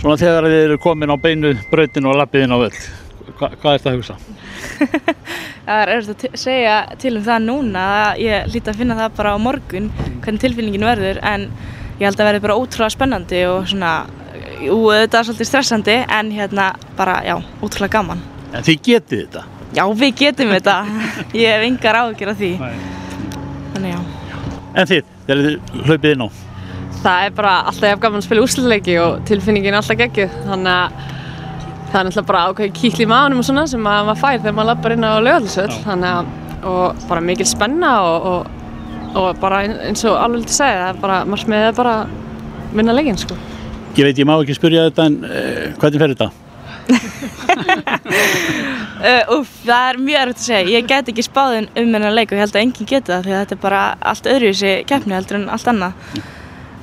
svona þegar þið eru komin á beinu brautinu og lappiðin á völl, hva, hvað er þetta að hugsa? Það er erfitt að segja til um það núna, ég líti að finna það bara á morgun hvernig tilfinningin verður en ég held að verði bara ótrúlega spennandi og svona, jú þetta er svolítið stressandi en hérna bara, já, ótrúlega gaman. En þið getið þetta? Já, við getum þetta, ég hef engar áhyggjur af því. Þannig já. En þið, þegar þið hlaupið inn á? Það er bara alltaf gaman að spila úrslutleiki og tilfinningin er alltaf geggjuð þannig að það er náttúrulega bara ákveði kýll í maðunum og svona sem að maður fær þegar maður lappar inn á lögaldisvöll þannig að og bara mikil spenna og, og, og bara eins og alveg til að segja það er bara, maður smiðið bara að vinna leikin sko. Ég veit, ég má ekki spyrja þetta en uh, hvernig fer þetta? Uh, úf, það er mjög erfitt að segja. Ég get ekki spáðin um hennar leik og ég held að enginn geti það því að þetta er bara allt öðruvísi keppni heldur en allt annað.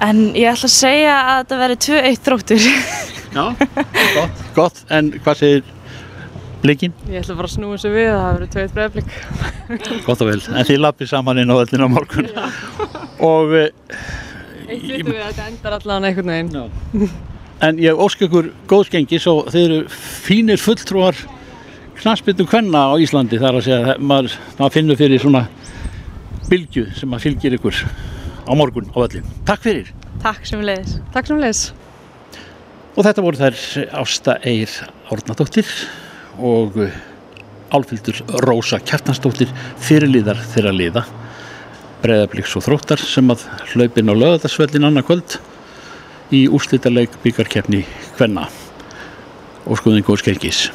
En ég ætla að segja að þetta verði 2-1 þróttur. Já, gott. Gott, en hvað segir blikinn? Ég ætla bara að snúa þessu við það verður tveit bregðblik Gott og vel, en þið lappið saman inn á öllin á morgun. Og, uh, Eitt vitum við að þetta endar allavega einhvern veginn en ég ósk ykkur góðskengis og þið eru fínir fulltrúar knaspindu kvenna á Íslandi þar að segja að maður, maður finnur fyrir svona bylgju sem að fylgir ykkur á morgun á öllin. Takk fyrir. Takk sem leiðis. Takk sem leiðis. Og þetta voru þær Ásta Eir Árnadóttir og uh, Álfildur Rósa Kjartansdóttir fyrirliðar þeirra liða Breiðabliks og Þróttar sem að hlaupin á lögadagsvellin annað kvöld í úrslitaleg byggarkeppni Kvenna og skoðin góð skelgis.